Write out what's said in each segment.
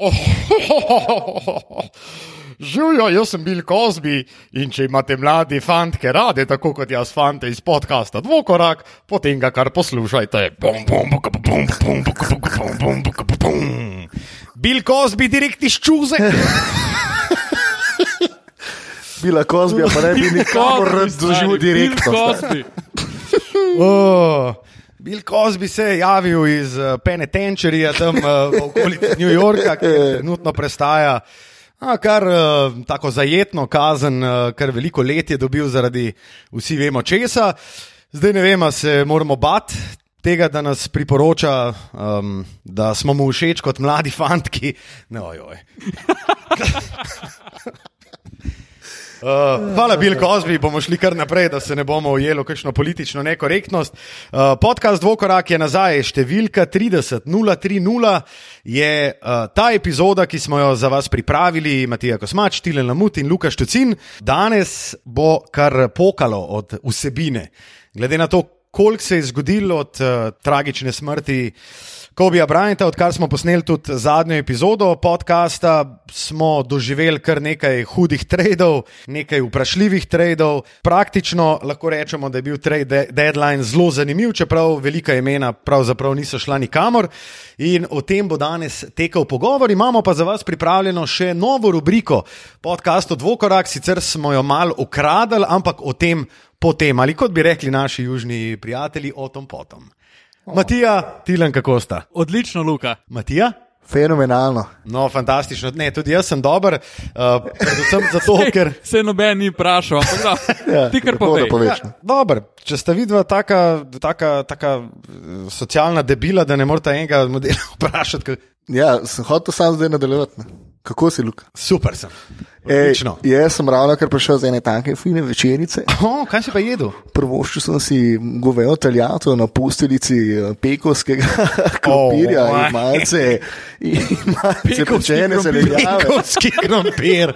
Oh, oh, oh, oh Živijo, jaz sem bil Kozbi in če imate mladi fantke rade, tako kot jaz fante iz podcasta Dvokorak, potem ga kar poslušajte. Bil Kozbi direkt iz čuze. Bila Kozbi, pa ne bi nikamor doživel direktno. Bil Kozbi. Bill Cosby se je javil iz uh, Penitentiarija, tam uh, v okolici New Yorka, ki trenutno prestaja a, kar uh, tako zajetno kazen, kar veliko let je dobil zaradi vsi vemo česa. Zdaj ne vemo, se moramo bati. Tega, da nas priporoča, um, da smo mu všeč kot mladi fantki. No, joj. Uh, hvala, Bill Cosby. Bomo šli kar naprej, da se ne bomo ujeli v kakšno politično nekorektnost. Uh, podcast Dvokorak je nazaj, številka 30030 je uh, ta epizoda, ki smo jo za vas pripravili, Matija Kosmač, Tilen Lamut in Lukaš Tucin. Danes bo kar pokalo od vsebine. Glede na to, koliko se je zgodilo od uh, tragične smrti. Kobija Bryanta, odkar smo posneli tudi zadnjo epizodo podcasta, smo doživeli kar nekaj hudih tradov, nekaj vprašljivih tradov. Praktično lahko rečemo, da je bil trade deadline zelo zanimiv, čeprav velika imena pravzaprav niso šla nikamor. In o tem bo danes tekel pogovor. Imamo pa za vas pripravljeno še novo rubriko podcastu Dvokorak, sicer smo jo mal ukradli, ampak o tem potem, ali kot bi rekli naši južni prijatelji, o tom potom. Matija, Tilan, kako sta? Odlično, Luka. Matija? Fenomenalno. No, fantastično. Ne, tudi jaz sem dober, uh, predvsem zato, ker. Se noben ni vprašal, ampak da, Ja, ti kar povej. poveš. Ja, dober. Če sta vidva taka, taka, taka eh, socialna debila, da ne morete enega modela vprašati, kaj... Ja, sem hotel sam zdaj nadaljevati. ne. Kako si, Luka? super sem. Ej, jaz sem ravno kar prišel z ene take fine večerice. Oh, kaj si pa jedel? Prvoščil sem si govejo taljato na posteljici eh, pekovskega krompirja Oh, in malce, in malce pečene zelenjave. Pekovski krompir.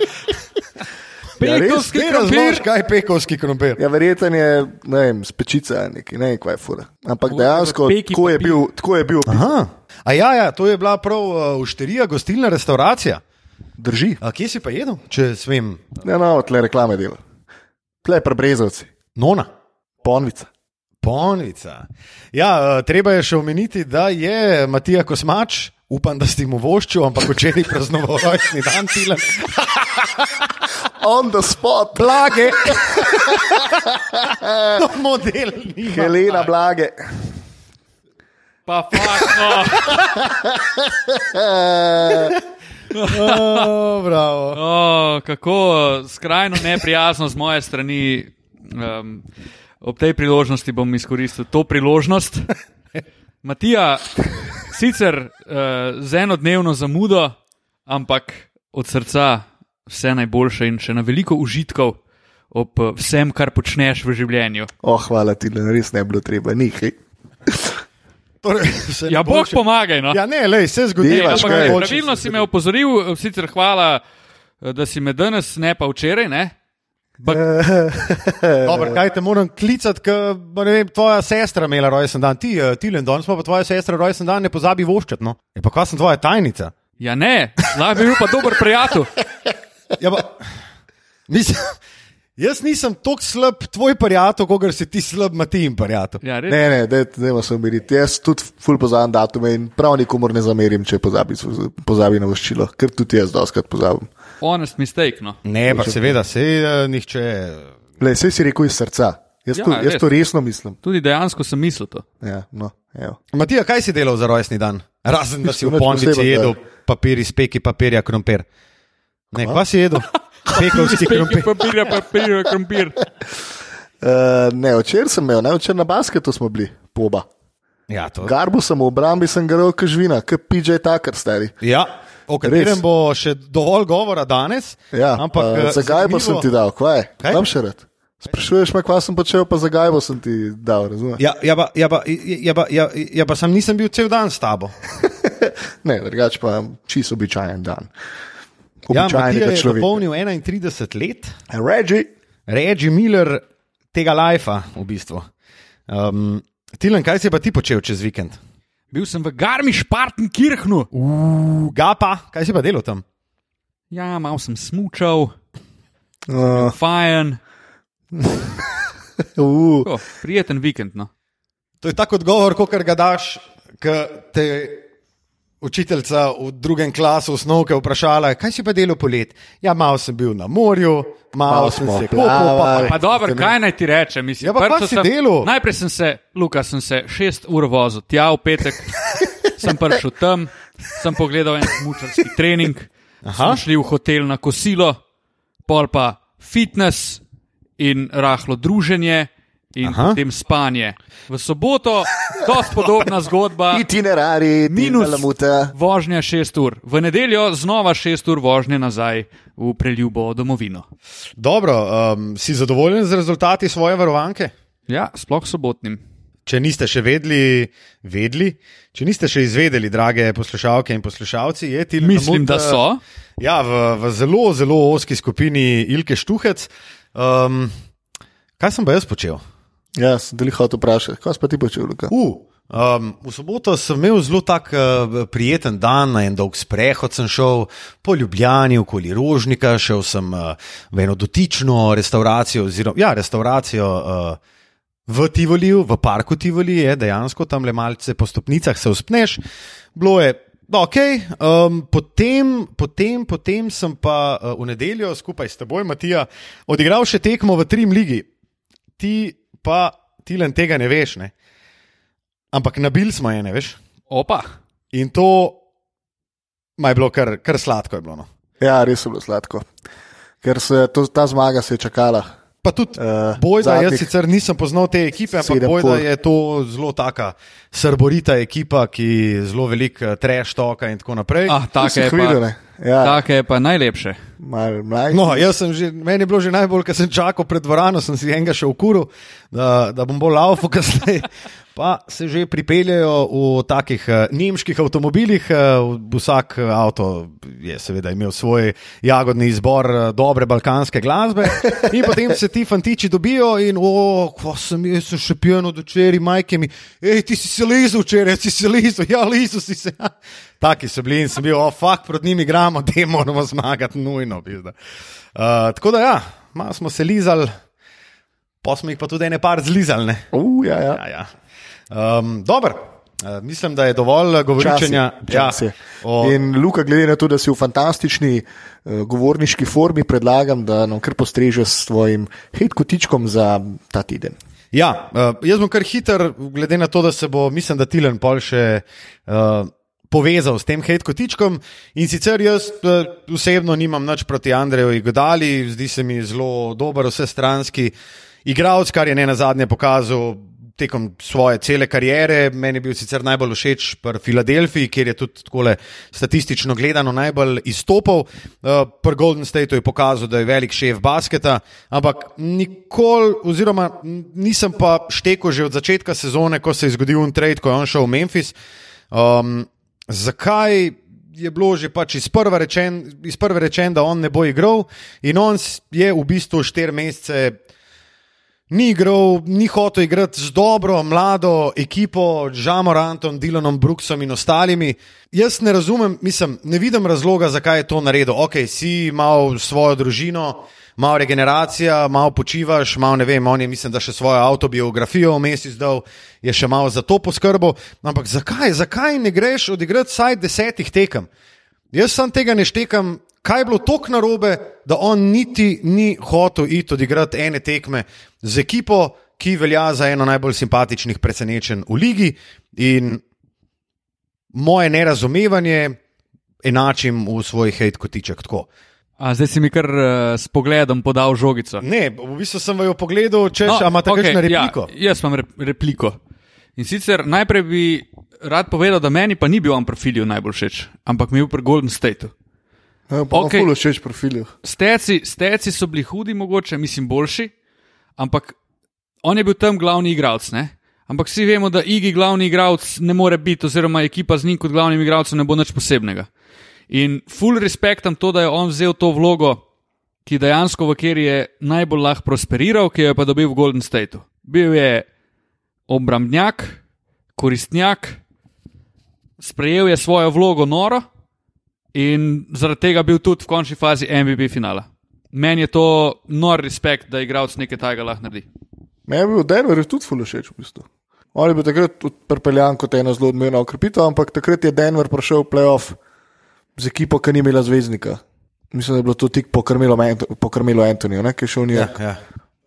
Ja? Pekovski Ti krompir. kaj je pekovski krompir? Ja, verjeten je, ne vem, spečica nekaj, ne vem, kaj je fura. Ampak dejansko, tako je bil, tako je bil. Aha. A ja, ja, to je bila prav uh, ušterija, gostilna restauracija. Drži. A kje si pa jedel, če smem? Ne, no, tle reklame dela. Tle prebrezovci, Nona. ponvica. Ponvica. Ja, uh, treba je še omeniti, da je Matija Kosmač, upam, da ste mu voščil, ampak včeraj praznoval rojstni dan, Tilan. On the spot, Blage. no, model ni. Helena Blage. Pa fakt, no. Oh, bravo. O, kako skrajno neprijazno z moje strani. Um, ob tej priložnosti bom izkoristil to priložnost. Matija, sicer uh, z enodnevno zamudo, ampak od srca vse najboljše in še na veliko užitkov ob vsem, kar počneš v življenju. Oh, hvala ti, le res ne bi bilo treba, nihaj. Torej, Ja, bog še- pomagaj. No. Ja, ne, lej, se zgodi. Pravilno si me opozoril, sicer hvala, eh, da si me danes, ne pa včeraj. Ne? Ampak, Dobar, kaj te moram klicati, ker ne vem, tvoja sestra imela rojsten dan, ti, eh, ti Lendon, smo pa tvoja sestra rojsten dan, ne pozabi voščati. No? Je pa kaj sem tvoja tajnica? ja, ne, lahko bi bil pa dober prijatelj. Ja, pa, mislim, jaz nisem tako slab tvoj prijatelj, kot si ti slab Matijin prijatelj. Ja, res. Ne, ne, ne, ne, sem umiriti. Jaz tudi ful pozabim datume in prav nikomor ne zamerim, če pozabi, pozabi na voščilo, ker tudi jaz doskrat pozabim. Honest mistake. No. Ne, pa seveda, se uh, nihče. Le, vse si rekel iz srca. Jaz, Ja, to, jaz res. to resno mislim. Tudi dejansko sem mislil to. Ja, no, evo. Matija, kaj si delal za rojstni dan? Razen da si v posebnega. jedel papir iz peki papirja krompir. Ne, kaj si jedel? Pekovski krompir. Papirja, papirja, krompir. Uh, ne, včeraj sem imel, ne, včeraj na basketu smo bili, poba. Ja, to. Garbu sem v obrambi, sem gre kot žvina, kot PJ Tucker stari. Ja, o katerem bo še dovolj govora danes. Ja, ampak uh, eh, zakaj pa sem zanimivo- ti dal, kaj? Kaj? Dam še rad. Sprašuješ me, kaj sem počel, pa zakaj bo sem ti dal, razumeš? Ja, ja, pa, ja, pa, ja, pa, ja, ja, pa sem nisem bil cel dan s tabo. Ne, drugače pa čisto običajen dan. Ja, Matija Običajnega je človeka. dopolnil 31 let, Reggie, Reggie Miller tega lajfa v bistvu. Um, Tilen, kaj si pa ti počel čez vikend? Bil sem v Garmisch-Partenkirchnu. Ga pa, kaj si pa delal tam? Ja, malo sem smučal, Uh, fajn, uh, oh, prijeten vikend. No. To je tako odgovor, kot ga daš, ko te učiteljica v drugem klasu osnovke vprašala, kaj si pa delal polet. Ja, malo sem bil na morju, malo Malo sem se kopal. plavali. Pa dobro, kaj naj ti rečem? Mislim, Ja, pa kaj si sem- delal? Najprej sem se, Luka, sem se šest ur vozil, tja v petek, sem prišel tam, sem pogledal en smučarski trening, šli v hotel na kosilo, pol pa fitness in rahlo druženje. In Aha. potem spanje. V soboto, dosti podobna zgodba, itinerari, minus lamuta. vožnja 6 ur, v nedeljo znova 6 ur vožnje nazaj v preljubo domovino. Dobro, um, si zadovoljen z rezultati svoje varovanke? Ja, sploh sobotnim. Če niste še vedli, vedli, če niste še izvedeli, drage poslušalke in poslušalci, je ti Mislim, da so. Ja, v, v zelo, zelo oski skupini Ilke Štuhec. Um, kaj sem pa jaz počel? Ja, sem te hotel vprašati, kaj si ti počel, Luka? Uh, um, v soboto sem imel zelo tak uh, prijeten dan, na en dolg sprehod sem šel po Ljubljani, okoli Rožnika, šel sem uh, v eno dotično restauracijo, oziroma ja, restauracijo. Uh, V Tivoliju, v parku Tivoli je dejansko tam le malce po stopnicah se uspneš. Bilo je ok, um, potem, potem, potem sem pa uh, v nedeljo skupaj s teboj, Matija, odigral še tekmo v Trim ligi. Ti pa, ti len tega ne veš, ne? ampak nabil smo je, ne veš. Opa, In to je bilo kar, kar sladko. Je bilo, no. Ja, res je bilo sladko. Ker se to, ta zmaga se je čakala. Pa tudi Uh, Bojda, jaz sicer nisem poznal te ekipe, ampak Bojda kol. je to zelo taka srborita ekipa, ki zelo veliko treš toka in tako naprej. ah, To take je, videl, pa, ne? Ja, take je pa najlepše. Mal mlajši. No, jaz sem že, meni je bilo že najbolj, ker sem čakal pred dvorano, sem si enega še ukuru, da, da bom bolj laufal kasneje. Pa se že pripeljejo v takih uh, nemških avtomobilih, uh, vsak eh, avto je seveda imel svoj jagodni izbor dobre balkanske glasbe. In potem se ti fantiči dobijo in, o, ko sem jaz sem še pijen od včeraj, majke mi, hej, ti si se lezel včeraj, si se lezel, ja, lezel si se. Taki so bili in sem bil, o, fakt, proti njim igramo, te moramo zmagati, nujno. Pizda. Uh, tako da ja, malo smo se lizali, pa smo jih pa tudi ene par zlizali. Ne? Uh, ja, ja. Ja, ja. Um, Dobro, uh, mislim, da je dovolj uh, govoričenja Čas je. ja, o, In Luka, glede na to, da si v fantastični uh, govorniški formi, predlagam, da nam kar postrežeš s svojim hejtkotičkom za ta teden. Ja, uh, jaz bom kar hiter, glede na to, da se bo, mislim, da Tilen pol še. Uh, Povezal s tem hejtkotičkom in sicer jaz uh, osebno nimam nič proti Andreju Igodali, zdi se mi zelo dober, vsestranski igralec, kar je ne na zadnje pokazal tekom svoje cele kariere. Meni je bil sicer najbolj všeč pri Filadelfiji, kjer je tudi takole statistično gledano najbolj izstopal. Uh, pri Golden Stateu je pokazal, da je velik šef basketa, ampak nikoli, oziroma nisem pa štekel že od začetka sezone, ko se je zgodil un trade, ko je on šel v Memphis. Um, zakaj je bilo že pač iz prve rečen, rečen, da on ne bo igral, in on je v bistvu štiri mesece ni igral, ni hotel igrati z dobro, mlado ekipo, Žamorantom, Dylanom Brooksom in ostalimi. Jaz ne razumem, mislim, ne vidim razloga, zakaj je to naredil. Ok, si imel svojo družino, malo regeneracija, malo počivaš, malo ne vem, on je, mislim, da še svojo autobiografijo vmes izdal, je še malo za to poskrbel. Ampak zakaj, zakaj ne greš odigrati vsaj desetih tekem? Jaz sam tega ne štekam, kaj je bilo tako narobe, da on niti ni hotel iti odigrati ene tekme z ekipo, ki velja za eno najbolj simpatičnih presenečenj v ligi. In moje nerazumevanje enačim v svoj hate kotiček tako. A zdaj si mi kar uh, s pogledom podal žogico. Ne, v bistvu sem jo pogledal, če no, imate okay, kakšno repliko. Ja, jaz imam rep repliko. In sicer najprej bi rad povedal, da meni pa ni bil on profilju najbolj všeč, ampak mi je bil pri Golden Stateu. Ja, pa okay. Pulo všeč profilju. Steci, steci so bili hudi, mogoče, mislim, boljši, ampak on je bil tam glavni igralec. Ne? Ampak vsi vemo, da Igi glavni igralec ne more biti, oziroma ekipa z njim kot glavnim igralcem ne bo nič posebnega. In full respektam to, da je on vzel to vlogo, ki dejansko v kjer je najbolj lahko prosperiral, ki jo je pa dobil v Golden Stateu. Bil je obrambnjak, koristnjak, sprejel je svojo vlogo noro in zaradi tega bil tudi v končni fazi MVP finala. Meni je to nor respekt, da igralec nekaj tajega lahko naredi. Meni je bil Denver tudi ful všeč v bistvu. On je bil takrat tudi pripeljan kot ena zelo odmevna okrepitev, ampak takrat je Denver prišel v playoff z ekipo, ki ni imela zvezdnika. Mislim, da je bilo to tik po Karmelu Antonijo, ki je šel njega. Ja, ja.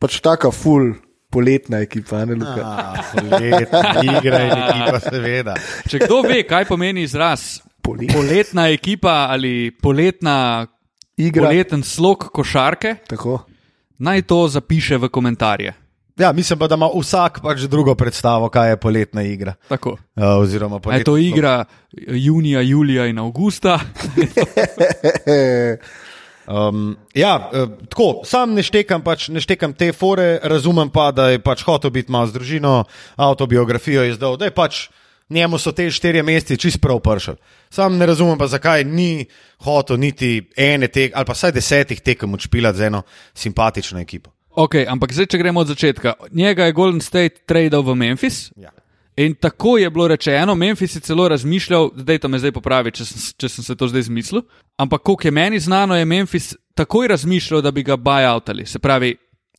Pač taka full poletna ekipa, ne Luka. Ah, Poletna igra in ekipa, seveda. Če kdo ve, kaj pomeni izraz Polet. poletna ekipa ali poletna, Igra. poleten slog košarke, Tako. naj to zapiše v komentarje. Ja, mislim pa, da ima vsak pač drugo predstavo, kaj je poletna igra. Tako. Uh, oziroma, A je poletna to igra junija, julija in avgusta? Um, ja, uh, tako, sam ne štekam, pač, ne štekam te fore, razumem pa, da je pač hotel biti malo z družino, autobiografijo izdal, da je pač njemu so te štirje meseci čist prav pršel. Sam ne razumem pa, zakaj ni hotel niti ene tek, ali pa vsaj desetih tekem odšpilati z eno simpatično ekipo. Ok, ampak zdaj, če gremo od začetka. Njega je Golden State tradal v Memphis. Ja. In tako je bilo rečeno, Memphis je celo razmišljal, zdaj to me zdaj popravi, če sem, če sem se to zdaj zmislil. Ampak, koliko je meni znano, je Memphis takoj razmišljal, da bi ga buyoutali, se pravi,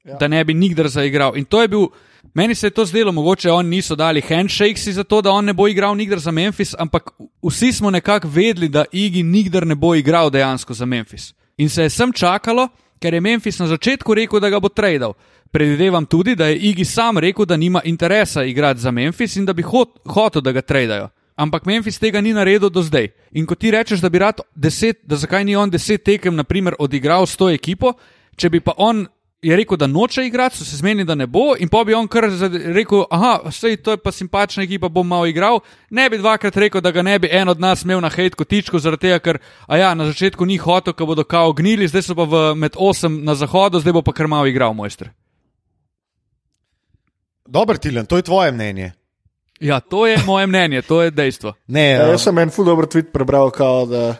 ja. da ne bi nikdar zaigral. In to je bil, meni se je to zdelo, mogoče oni niso dali handshakes za to, da on ne bo igral nikdar za Memphis, ampak vsi smo nekako vedeli, da Igi nikdar ne bo igral dejansko za Memphis. In se je sem čakalo, ker je Memphis na začetku rekel, da ga bo tradal. Predvidevam tudi, da je Igi sam rekel, da nima interesa igrati za Memphis in da bi hot, hotel, da ga tradajo. Ampak Memphis tega ni naredil do zdaj. In ko ti rečeš, da bi rad deset, da zakaj ni on deset tekem, naprimer, odigral s to ekipo, če bi pa on je rekel, da noče igrati, so se zmenili, da ne bo, in pa bi on kar rekel, aha, sej to je pa simpatična ekipa, bom malo igral. Ne bi dvakrat rekel, da ga ne bi en od nas imel na hejt kotičku, zaradi tega, ker, a ja, na začetku ni hotel, ko bodo kao gnili, zdaj so pa v, med osem na zahodu, zdaj bo pa kar malo igral, mojster. Dober, Tilen, to je tvoje mnenje. Ja, to je moje mnenje, to je dejstvo. Ne, Ja, uh, jaz sem en ful dobr tweet prebral, kao, da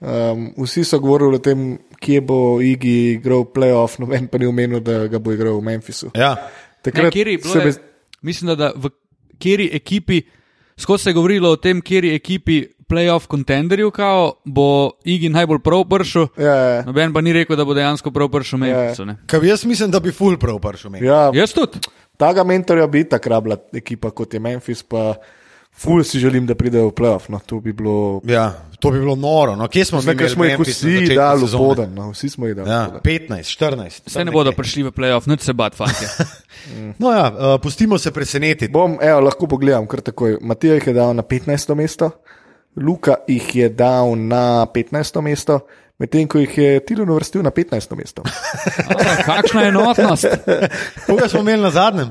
um, vsi so govorili o tem, kje bo Igi igral playoff, noben pa ni omenil, da ga bo igral v Memphisu. ja. Ne, kjeri, bilo se je, mi- mislim, da, da v kateri ekipi, skozi se je govorilo o tem, kateri ekipi playoff kontenderju, kao, bo Igi najbolj prav pršel. Ja, ja, Noben pa ni rekel, da bo dejansko prav pršel Memphisu. ne. Kaj jaz mislim, da bi full prav prišel. meni. ja, Jaz tudi. Taga mentorja bi tako rabila ekipa kot je Memphis, pa ful si želim, da pridejo v playoff. No, to bi bilo. Ja, to bi bilo noro. No, kje smo Zdaj, smo jih vsi dali v poden, no, vsi smo jih dali. Ja, poden. 15, 14. Vse ne bodo prišli v playoff, nič se bat, fantje. No, ja, uh, pustimo se presenetiti. Bom, evo, lahko pogledam kar takoj. Matija jih je dal na 15. mesto, Luka jih je dal na 15. mesto, medtem ko jih je Tilan uvrstil na 15. mesto. A, kakšna enotnost. Koga smo imeli na zadnjem?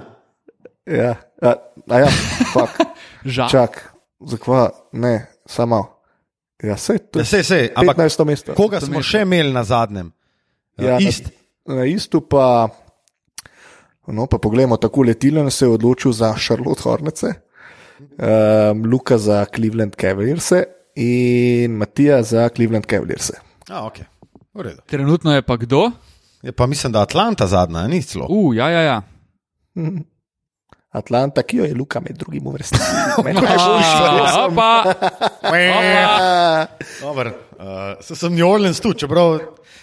Ja, a, a ja, fuck. Žal. Čak, zakva, ne, samo. Ja, sej, to Ja, je sej, sej, ampak 15. mesto. koga smo še imeli na zadnjem? Ja, Ja, Ist. Na, na istu pa, no, pa poglejmo, tako letilen se je odločil za Charlotte Hornece, um, Luka za Cleveland Cavaliers in Matija za Cleveland Cavaliers. A, okay. Trenutno je pa kdo? Je pa mislim, da Atlanta zadnja, ni celo. Uh, ja, ja, ja. Atlanta, ki jo je Luka med drugim uvrstil. Je uh, se sem New Orleans tu, čeprav.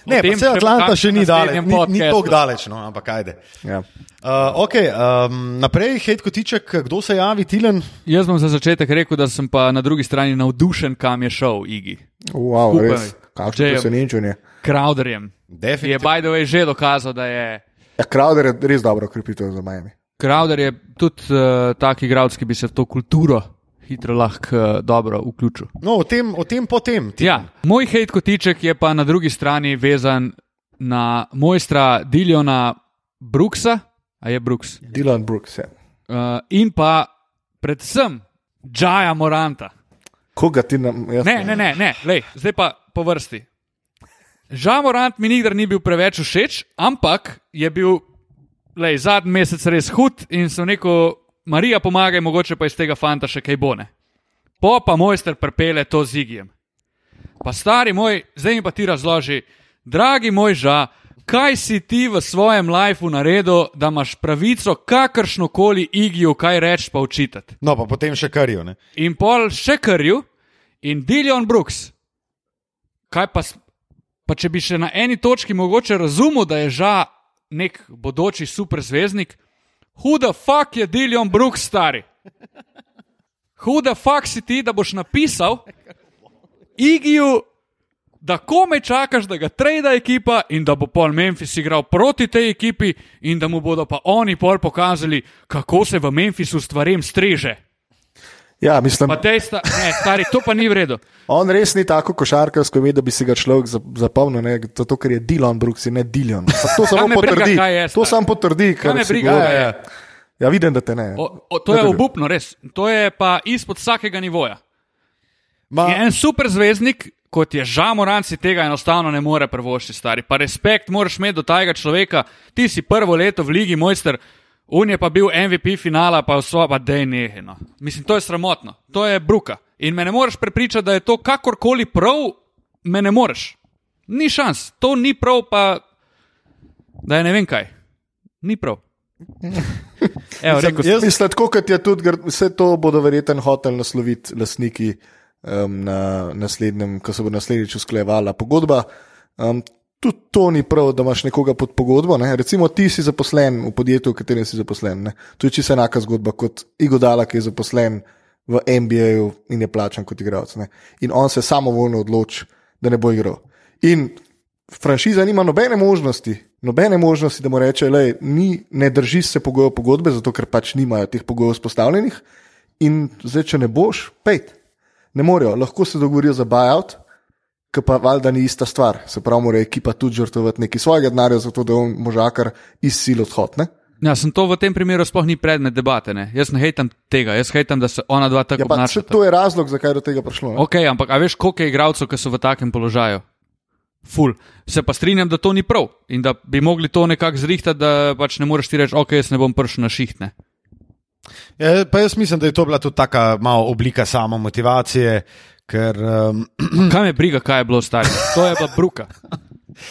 Ne, tem se Atlanta še ni daleč, ni, ni tako daleč, no, ampak ajde. Ja. Uh, okay, um, naprej, hej, kotiček, kdo se javi, Tilen? jaz bom za začetek rekel, da sem pa na drugi strani navdušen, kam je šel Igi. Wow, Skupaj. res, kakšno presenečenje. Crowderjem. Je Definitivno. by the way že dokazal, da je. Ja, Crowder je res dobro krepitev za Miami. Crowder je tudi uh, tak igralec, ki bi se v to kulturo hitro lahko uh, dobro vključil. No, o tem, o tem potem. Ja, moj hejt kotiček je pa na drugi strani vezan na mojstra Diljona Brooksa, a je Brooks, Dylan Brooks, ja. uh, in pa predvsem Džaja Moranta. Koga ti nam, jaz Ne, ne, ne, ne. Lej, zdaj pa po vrsti. Žal Morant mi nikdar ni bil preveč všeč, ampak je bil lej, zadnji mesec res hud in sem rekel, Marija, pomagaj, mogoče pa iz tega fanta še kaj bone. Po pa mojster prepele to z igijem. Pa stari moj, zdaj mi pa ti razloži, dragi moj ža, kaj si ti v svojem lifeu naredil, da imaš pravico kakršno koli igiju kaj reči pa učitati. No, pa potem še karijo. Ne? In pol še krju, In Dillion Brooks, kaj pa, pa če bi še na eni točki mogoče razumel, da je ža nek bodoči superzvezdnik, who the fuck je Dillion Brooks stari? Who the fuck si ti, da boš napisal Igiju, da kome čakaš, da ga trade ekipa in da bo pol Memphis igral proti tej ekipi in da mu bodo pa oni pol pokazali, kako se v Memphisu stvarem streže. Ja, mislim, Pa dejstva, ne, stari, to pa ni v redu. on res ni tako košarkarsko ime, da bi si ga človek za- zapomnil, ne, zato ker je Dilon Brooks in ne Dilon. To samo briga, potrdi. kaj je, To samo potrdi, kar me briga, je. Ja, ja. Ja, vidim, da te ne. O, o, to je obupno, res. To je pa izpod vsakega nivoja. Ma, In en super zvezdnik, kot je Žamoran, si tega enostavno ne more prvoščiti, stari. Pa respekt moraš imeti do tega človeka. Ti si prvo leto v Ligi Mojster, on je pa bil MVP finala, pa vso, pa dej neheno. Mislim, to je sramotno, to je bruka. In me ne moreš prepričati, da je to kakorkoli prav, me ne moreš. Ni šans, to ni prav, pa da je ne vem kaj. Ni prav. Evo, rekel jaz- Mislim, tako kot je tudi, vse to bodo verjetno hoteli nasloviti lastniki um, na naslednjem, ko se bo naslednjič usklajevala pogodba. Um, tudi to ni prav, da imaš nekoga pod pogodbo. Ne? Recimo, ti si zaposlen v podjetju, v katerem si zaposlen. Ne? To je čisto enaka zgodba kot Igodala, ki je zaposlen v NBA-ju in je plačan kot igralec. In on se samovoljno odloči, da ne bo igral. In franšiza nima nobene možnosti, nobene možnosti, da mu reče, da ne drži se pogojev pogodbe, zato ker pač nimajo teh pogojev vzpostavljenih. In zdaj, če ne boš, pejt. Ne morejo, lahko se dogovorijo za buyout, ki pa valjda ni ista stvar. Se pravi, mora ekipa tudi žrtvovati nekaj svojega denarja, zato da on možakar izsil odhod. Ne? Ja, sem to v tem primeru sploh ni predmet debate. Ne? Jaz ne hejtam tega, jaz hejtam, da se ona dva tako Ja, obnašata. to je razlog, zakaj je do tega prišlo. ne. Ok, ampak a veš, koliko je igralcev, ki so v takem položaju? Ful. Se pa strinjam, da to ni prav in da bi mogli to nekako zrihtati, da pač ne moreš ti reči, ok, jaz ne bom prišel na šihtne. ja, pa jaz mislim, da je to bila tudi taka malo oblika samo motivacije, ker um, Kaj me briga, kaj je bilo stari? To je bila bruka.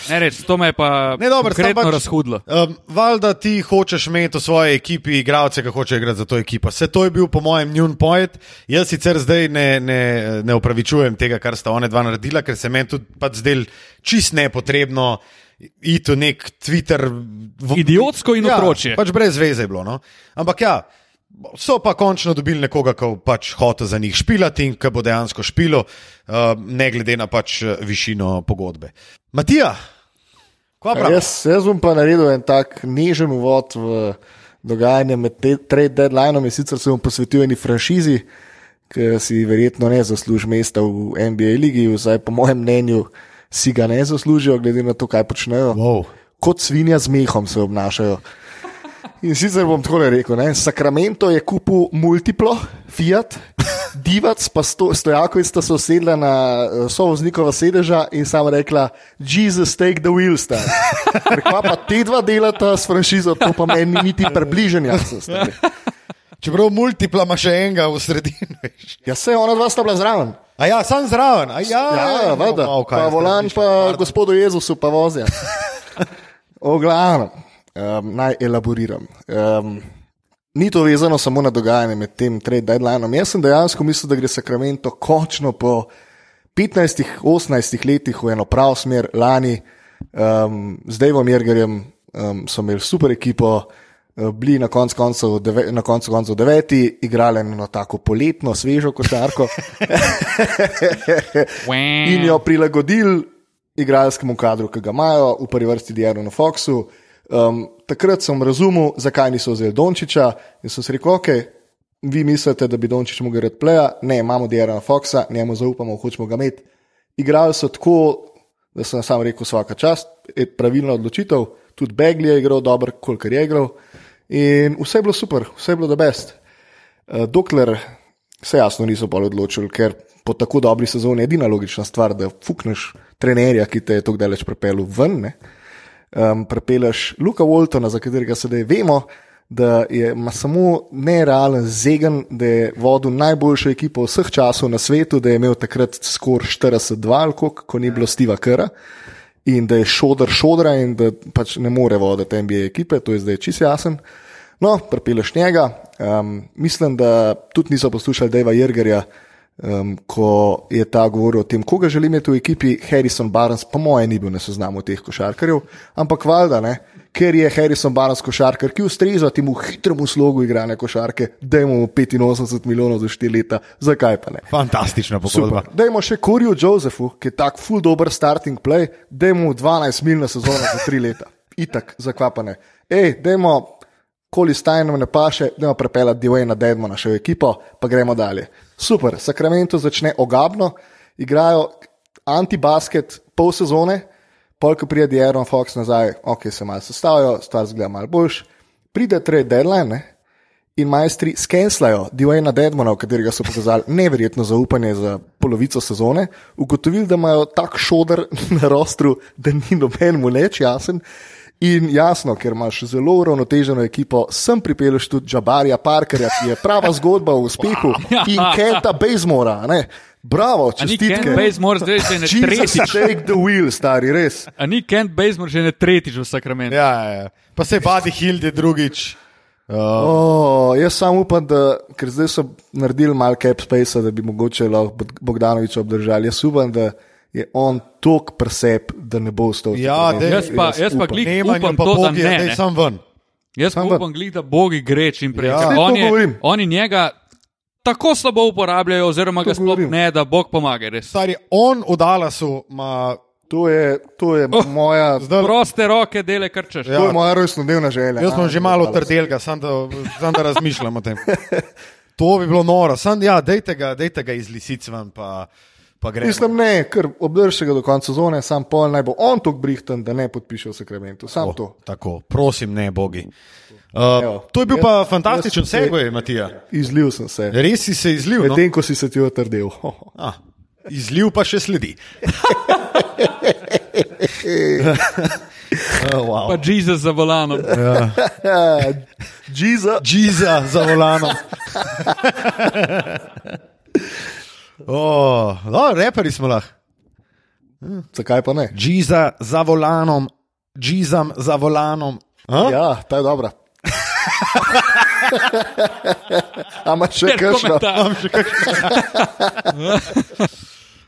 Ne reč, to me je pa pač- razhudlo. Um, valjda ti hočeš imeti v svoji ekipi igralce, ki hočejo igrati za to ekipo. Vse to je bil, po mojem, njun point. Jaz sicer zdaj ne, ne, ne upravičujem tega, kar sta one dva naredila, ker se meni tudi pač zdel čist nepotrebno iti v nek Twitter. V, Idiotsko in ja, otročje. Pač brez veze je bilo. No? Ampak ja. So pa končno dobili nekoga, ki pač hoče za njih špilati in ki bo dejansko špilo, uh, ne glede na pač eh, višino pogodbe. Matija, kva Ja, pravi? Jaz, jaz bom pa naredil en tak nežen uvod v dogajanje med te- trade deadlineom in sicer se bom posvetil eni franšizi, ki si verjetno ne zasluži mesta v NBA ligi, vsaj po mojem mnenju si ga ne zaslužijo, glede na to, kaj počnejo. Wow. Kot svinja z mehom se obnašajo. In sicer bom tako rekel: ne? Sacramento je kupil multiplo, Fiat, Divac, pa sto, stojakovic sta se usedla na uh, sovoznikova sedeža in sama rekla: Jesus, take the wheel, star. Ker kva pa te dva delata s franšizo, to pa meni ni niti stari. Čeprav multipla ima še enega v sredini. Ja, se ona dva sta bila zraven. A ja, sam zraven. A ja, Ja, voda. malo kaj Pa volan pa gospodu Jezusu pa vozijo. O glavnem, um, naj elaboriram. Um, ni to vezano samo na dogajanje med tem trade deadlineom. Jaz sem dejansko mislil, da gre Sacramento končno po 15-18 letih v eno prav smer. Lani um, z Davom Jergerjem um, so imeli super ekipo. uh, Bili na koncu koncev, deve, na koncu koncev deveti, igrali eno tako poletno, svežo košarko in jo prilagodili igralskemu kadru, ki ga imajo, v prvi vrsti Diaru na Foxu. Um, takrat sem razumel, zakaj niso vzeli Dončiča in sem si rekel, ok, vi mislite, da bi Dončič mogel red pleja, ne, imamo Diara na Foxa, njemu zaupamo, hočemo ga imeti. Igrali so tako, da sem sam rekel, vsaka čast, je pravilna odločitev, tudi Begli je igral dobro, kolikor je igral. In vse je bilo super, vse je bilo da best. Uh, dokler se jasno niso bolj odločili, ker po tako dobri sezoni je edina logična stvar, da fukneš trenerja, ki te je tako daleč pripeljal ven. Ne? Um, Prepeleš Luka Waltona, za katerega sedaj vemo, da je, ima samo nerealen zegen, da je vodil najboljšo ekipo vseh časov na svetu, da je imel takrat skor 42, ali koliko, ko ni bilo Steva Kera. In da je šodr šodra, in da pač ne more voditi NBA ekipe, to je zdaj čisto jasen. No, prepeleš njega. Um, mislim, da tudi niso poslušali Deva Jrgerja, Um, ko je ta govoril o tem, koga želi imeti v ekipi, Harrison Barnes, po mojem, ni bil na seznamu teh košarkarjev, ampak valjda, ne, ker je Harrison Barnes košarkar, ki ustreza temu hitremu slogu igranja košarke, da imamo 85 milijonov za 4 leta, zakaj pa ne? Fantastična pogodba. Dajmo še Koriju Josefu, ki je tak full dober starting play, dajmo 12 mil na sezono za 3 leta. Itak, zakaj pa ne? Ej, dajmo koli stajno ne paše, da ima prepeljati Dwayna Dedmona še v ekipo, pa gremo dalje. Super, Sacramento začne ogabno, igrajo antibasket pol sezone, polk pride Aaron Fox nazaj, ok, se malo sestavijo, stvar zgleda malo boljš, pride trade deadline ne? in majstri skenslajo Dwayna Dedmona, v katerega so pokazali neverjetno zaupanje za polovico sezone, ugotovili, da imajo tak šodr na rostru, da ni noben mu neč jasen. In jasno, ker imaš zelo uravnoteženo ekipo, sem pripeljal tudi Džabarja Parkerja, ki je prava zgodba o uspehu in Kenta Bazemora. ne. Bravo, ni Kent čestitke. Bazemore zdaj že ne tretjič? shake the wheel, stari, res. A ni Kent Bazemore že ne tretjič v Sacramentu? Ja, ja, ja. Pa se Badi Hilde drugič. Uh, Oh, jaz samo upam, da, ker zdaj so naredili malo cap space, da bi mogoče lahko Bog- Bogdanoviča obdržali. Jaz upam, da je on tok presep, da ne bo ostal. Ja, dej. Jaz pa, jaz pa upam. glih Nemanju upam pa to, da Bogi, ne. daj ne. sam ven. Jaz pa Sam upam, glih, da bogi gre čim prej. Ja. on je-. Oni njega tako slabo uporabljajo, oziroma To ga sploh ne, da Bog pomaga. Res. Stari, on v Dallasu ima. To je, to je Oh, moja, Zdaj, Proste roke, dele kar češ. Ja. to je moja rojstnodnevna želja. jaz sem A, že malo trdelga, sam da, sam da razmišljam o tem. To bi bilo noro, sam ja, dejte ga, dejte ga iz lisic ven, pa, pa gremo. Mislim, ne, ker obdrži ga do konca sezone, sam pol naj bo on tako brihten, da ne podpiše v Sacramentu. Sam O, to. Tako, prosim, ne, bogi. Uh, Evo, to je bil jaz- pa fantastičen jaz se- segway, Matija. Izlil sem se. Res si se izlil. No? Medtem ko si se ti otrdel. Ah, izliv pa še sledi. oh, wow. Pa Jezus za volanom. Džiza. Džiza za volanom. Oh, no, reperi smo lahko. Zakaj pa ne? Džiza za volanom, džizam za volanom. A? Ja, ta je dobra. Ama še kakšno? komentar.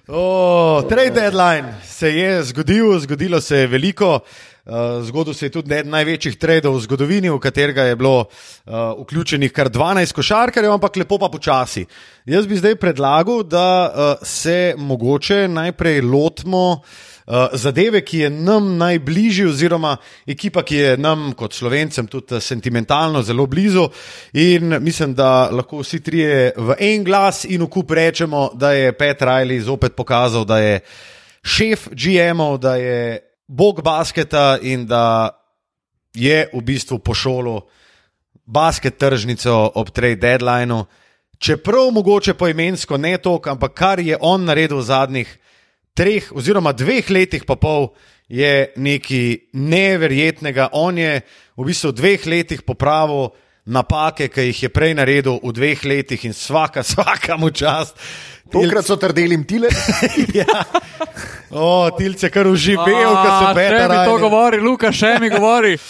Oh, trade deadline se je zgodil, zgodilo se je veliko. Uh, zgodil se je tudi eden največjih tradov v zgodovini, v katerega je bilo uh, vključenih kar 12 košarkarjev, ampak lepo pa počasi. Jaz bi zdaj predlagal, da uh, se mogoče najprej lotimo uh, zadeve, ki je nam najbližji, oziroma ekipa, ki je nam kot slovencem tudi eh, sentimentalno zelo blizu. In mislim, da lahko vsi trije v en glas in v kup rečemo, da je Pet Riley zopet pokazal, da je šef GM-ov, da je bog basketa in da je v bistvu pošolil basket tržnico ob trade deadlineu. Čeprav mogoče poimensko ne toliko, ampak kar je on naredil v zadnjih treh oziroma dveh letih pa pol, je nekaj neverjetnega. On je v bistvu v dveh letih popravil napake, ki jih je prej naredil v dveh letih in vsaka, vsaka mu čast. Tokrat so trdeli tile. ja. O, tilce kar uživel, ko A, beta Še mi to govori, Luka, še mi govori.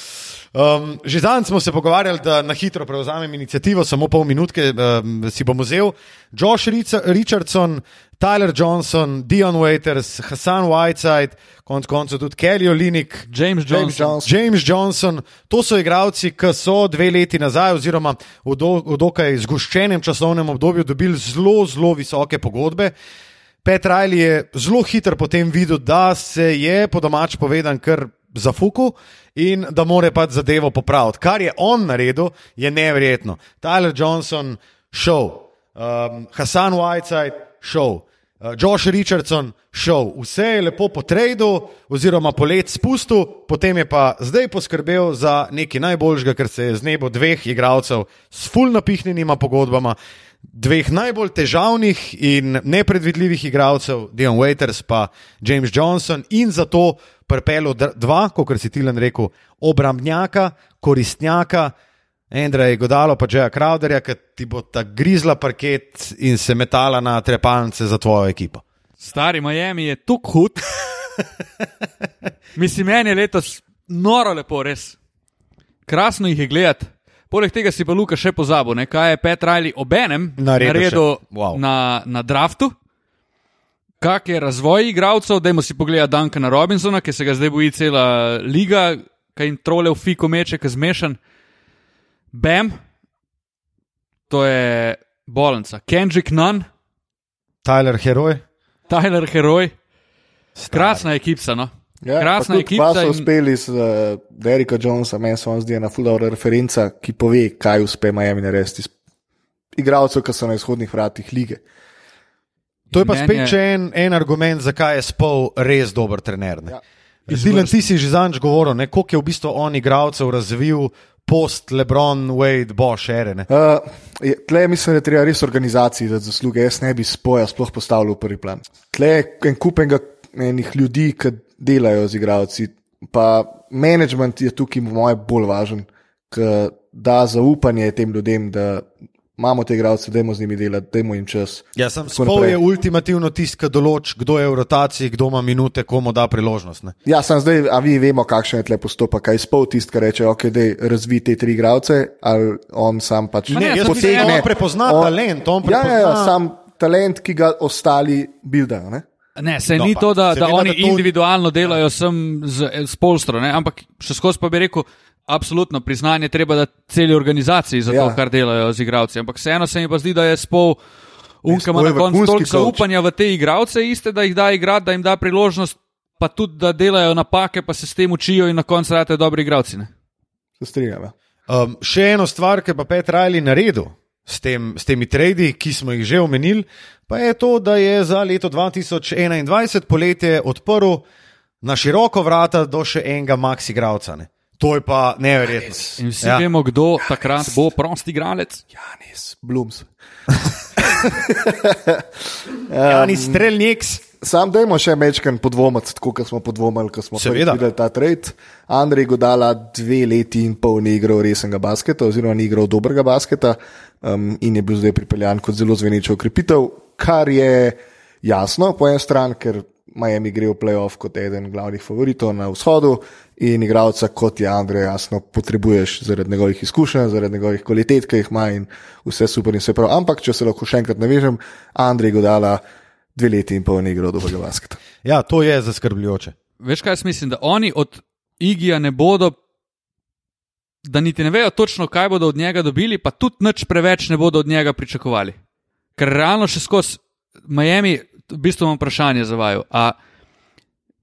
Um, že zadnjič smo se pogovarjali, da na hitro prevzamem inicijativo, samo pol minutke um, si bom vzel. Josh Richardson, Tyler Johnson, Dion Waiters, Hassan Whiteside, konec koncev tudi Kelly Olinik. James James Johnson. Johnson. James Johnson, to so igralci, ki so dve leti nazaj, oziroma v, do, v dokaj zgoščenem časovnem obdobju, dobili zelo, zelo visoke pogodbe. Pet Riley je zelo hiter potem videl, da se je po domač povedan kar zafuku in da more pač zadevo popraviti. Kar je on naredil, je neverjetno. Tyler Johnson, šel, um, Hassan Whiteside, šel. Uh, Josh Richardson šel, vse je lepo potredil, oziroma polet spustil, potem je pa zdaj poskrbel za nekaj najboljšega, ker se je z nebo dveh igralcev s full napihnjenima pogodbama, dveh najbolj težavnih in nepredvidljivih igralcev, Dion Waiters pa James Johnson, in zato prepelo dva, kot si Tilan rekel, obrambnjaka, koristnjaka. Andrej Godalo, pa Džeja Crowderja, ki ti bo ta grizla parket in se metala na trepalnice za tvojo ekipo. Stari Miami je tako hud. Mislim, meni je letos noro lepo, res. Krasno jih je gledati. Poleg tega si pa Luka še pozabil, ne, kaj je Pet Riley obenem Naredil naredil. Wow. na, na draftu. Kak je razvoj igralcev, dajmo si pogledati Duncana Robinsona, ki se ga zdaj boji cela liga, kaj jim trole v fiko meče, ki zmešan. Bam, to je bolnica. Kendrick Nunn, Tyler Heroj. Tyler Heroj, krasna ekipa. No? Ja, Krasna pa tudi Pa ekipa so in- uspeli z uh, Derika Jonesa, meni se on zdi ena fulda referenca, ki pove, kaj uspe Miami narediti. iz Igralcev, ki so na izhodnih vratih lige. To je pa spet je- en, en argument, zakaj je Spol res dober trener. Ja. Ja. Dilan, ti si že zanj govoril, ne, koliko je v bistvu on igralcev razvil post Lebron, Wade, Bosch, Ere. Uh, je- tle mislim, da treba res organizaciji dati zasluge. Jaz ne bi spoja sploh postavil v prvi plan. Tle je en kup enega- enih ljudi, ki delajo z igralci. Pa management je tukaj, po mojem, bolj važen, ki da zaupanje tem ljudem, da imamo te igralce, da z njimi delati, da jim čas. Ja, sem Spol je ultimativno tisti, ki določi, kdo je v rotaciji, kdo ima minute, komu da priložnost. Ne. Ja, sem zdaj, a vi vemo, kakšen je tle postopek, kaj spol tisti, ki reče, ok, da razvi te tri igralce, ali on sam pač Ne, ne, jaz to mislim, da potegne- on prepozna on- talent, on Ja, ja, ja, prepozna. sam talent, ki ga ostali buildajo. ne. Ne, se No, ni pa, to, da, da seveda, oni da to- individualno delajo sem z, z polstro, ne? ampak še skozi pa bi rekel, absolutno priznanje treba dati celi organizaciji za to, Ja. kar delajo z igravci. Ampak vseeno se mi pa zdi, da je spol. Spol je na koncu toliko zaupanja v te igralce, iste, da jih da igrati, da jim da priložnost, pa tudi da delajo napake, pa se s tem učijo in na koncu rade dobri igralci. Ne? Se strinjam. Ja. Um, še eno stvar, ki pa Pet Riley naredil s, tem, s temi tradi, ki smo jih že omenili, pa je to, da je za leto 2021 poletje odprl na široko vrata do še enega max igralca. Ne. To je pa neverjetno. In vsi ja. vemo, kdo takrat bo prosti igralec. Janis, Blooms. Jani Strelniks. Sam dajmo še mečken podvomiti, tako kot smo podvomili, ko smo videli ta trade. Andrej Godala dve leti in pol ni igral resnega basketa, oziroma ni igral dobrega basketa um, in je bil zdaj pripeljan kot zelo zveneča ukrepitev, kar je jasno po eni strani, ker Miami gre v playoff kot eden glavnih favoritov na vzhodu in igralca kot je Andrej, jasno, potrebuješ zaradi njegovih izkušenj, zaradi njegovih kvalitet, ki jih ima in vse super in vse prav. Ampak, če se lahko še enkrat navežem, Andrej Godala dve leti in pol ni igral dobrega basketa. Ja, to je zaskrbljujoče. Veš, kaj jaz mislim, da oni od Igija ne bodo, da niti ne vejo točno, kaj bodo od njega dobili, pa tudi nič preveč ne bodo od njega pričakovali. Ker realno še skozi Miami, v bistvu imam vprašanje za vaju. A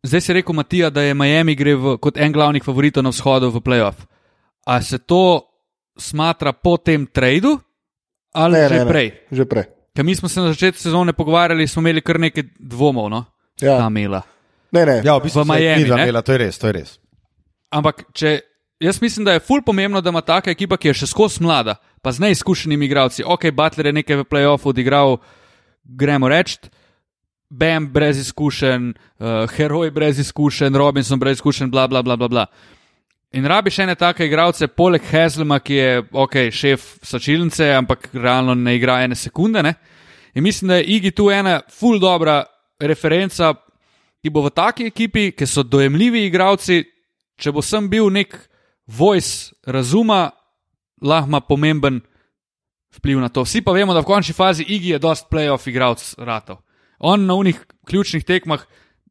zdaj si rekel, Matija, da je Miami gre v, kot en glavnih favoritov na vzhodu v playoff. A se to smatra po tem tradu ali ne, že ne, prej? Ne, že prej. Ker mi smo se na začetku sezone pogovarjali, smo imeli kar nekaj dvomov, no? Ja. Ta mela. Ne, ne. Ja, v bistvu V Miami, ne? imela, to je res, to je res. Ampak če, jaz mislim, da je ful pomembno, da ima taka ekipa, ki je še skozi mlada, pa z neizkušenimi igralci. Ok, Butler je nekaj v playoffu odigral, gremo reči. Bam, brez izkušenj, uh, heroj brez izkušenj, Robinson brez izkušenj, bla, bla, bla, bla. bla. In rabiš ene take igralce, poleg Hazlema, ki je ok, šef sačilnice, ampak realno ne igra ene sekunde. Ne? In mislim, da je Igi tu ena ful dobra referenca, ki bo v taki ekipi, ki so dojemljivi igralci, če bo sem bil nek voice razuma, lahko ima pomemben vpliv na to. Vsi pa vemo, da v končni fazi Igi je dost playoff igralec ratov. On na unih ključnih tekmah,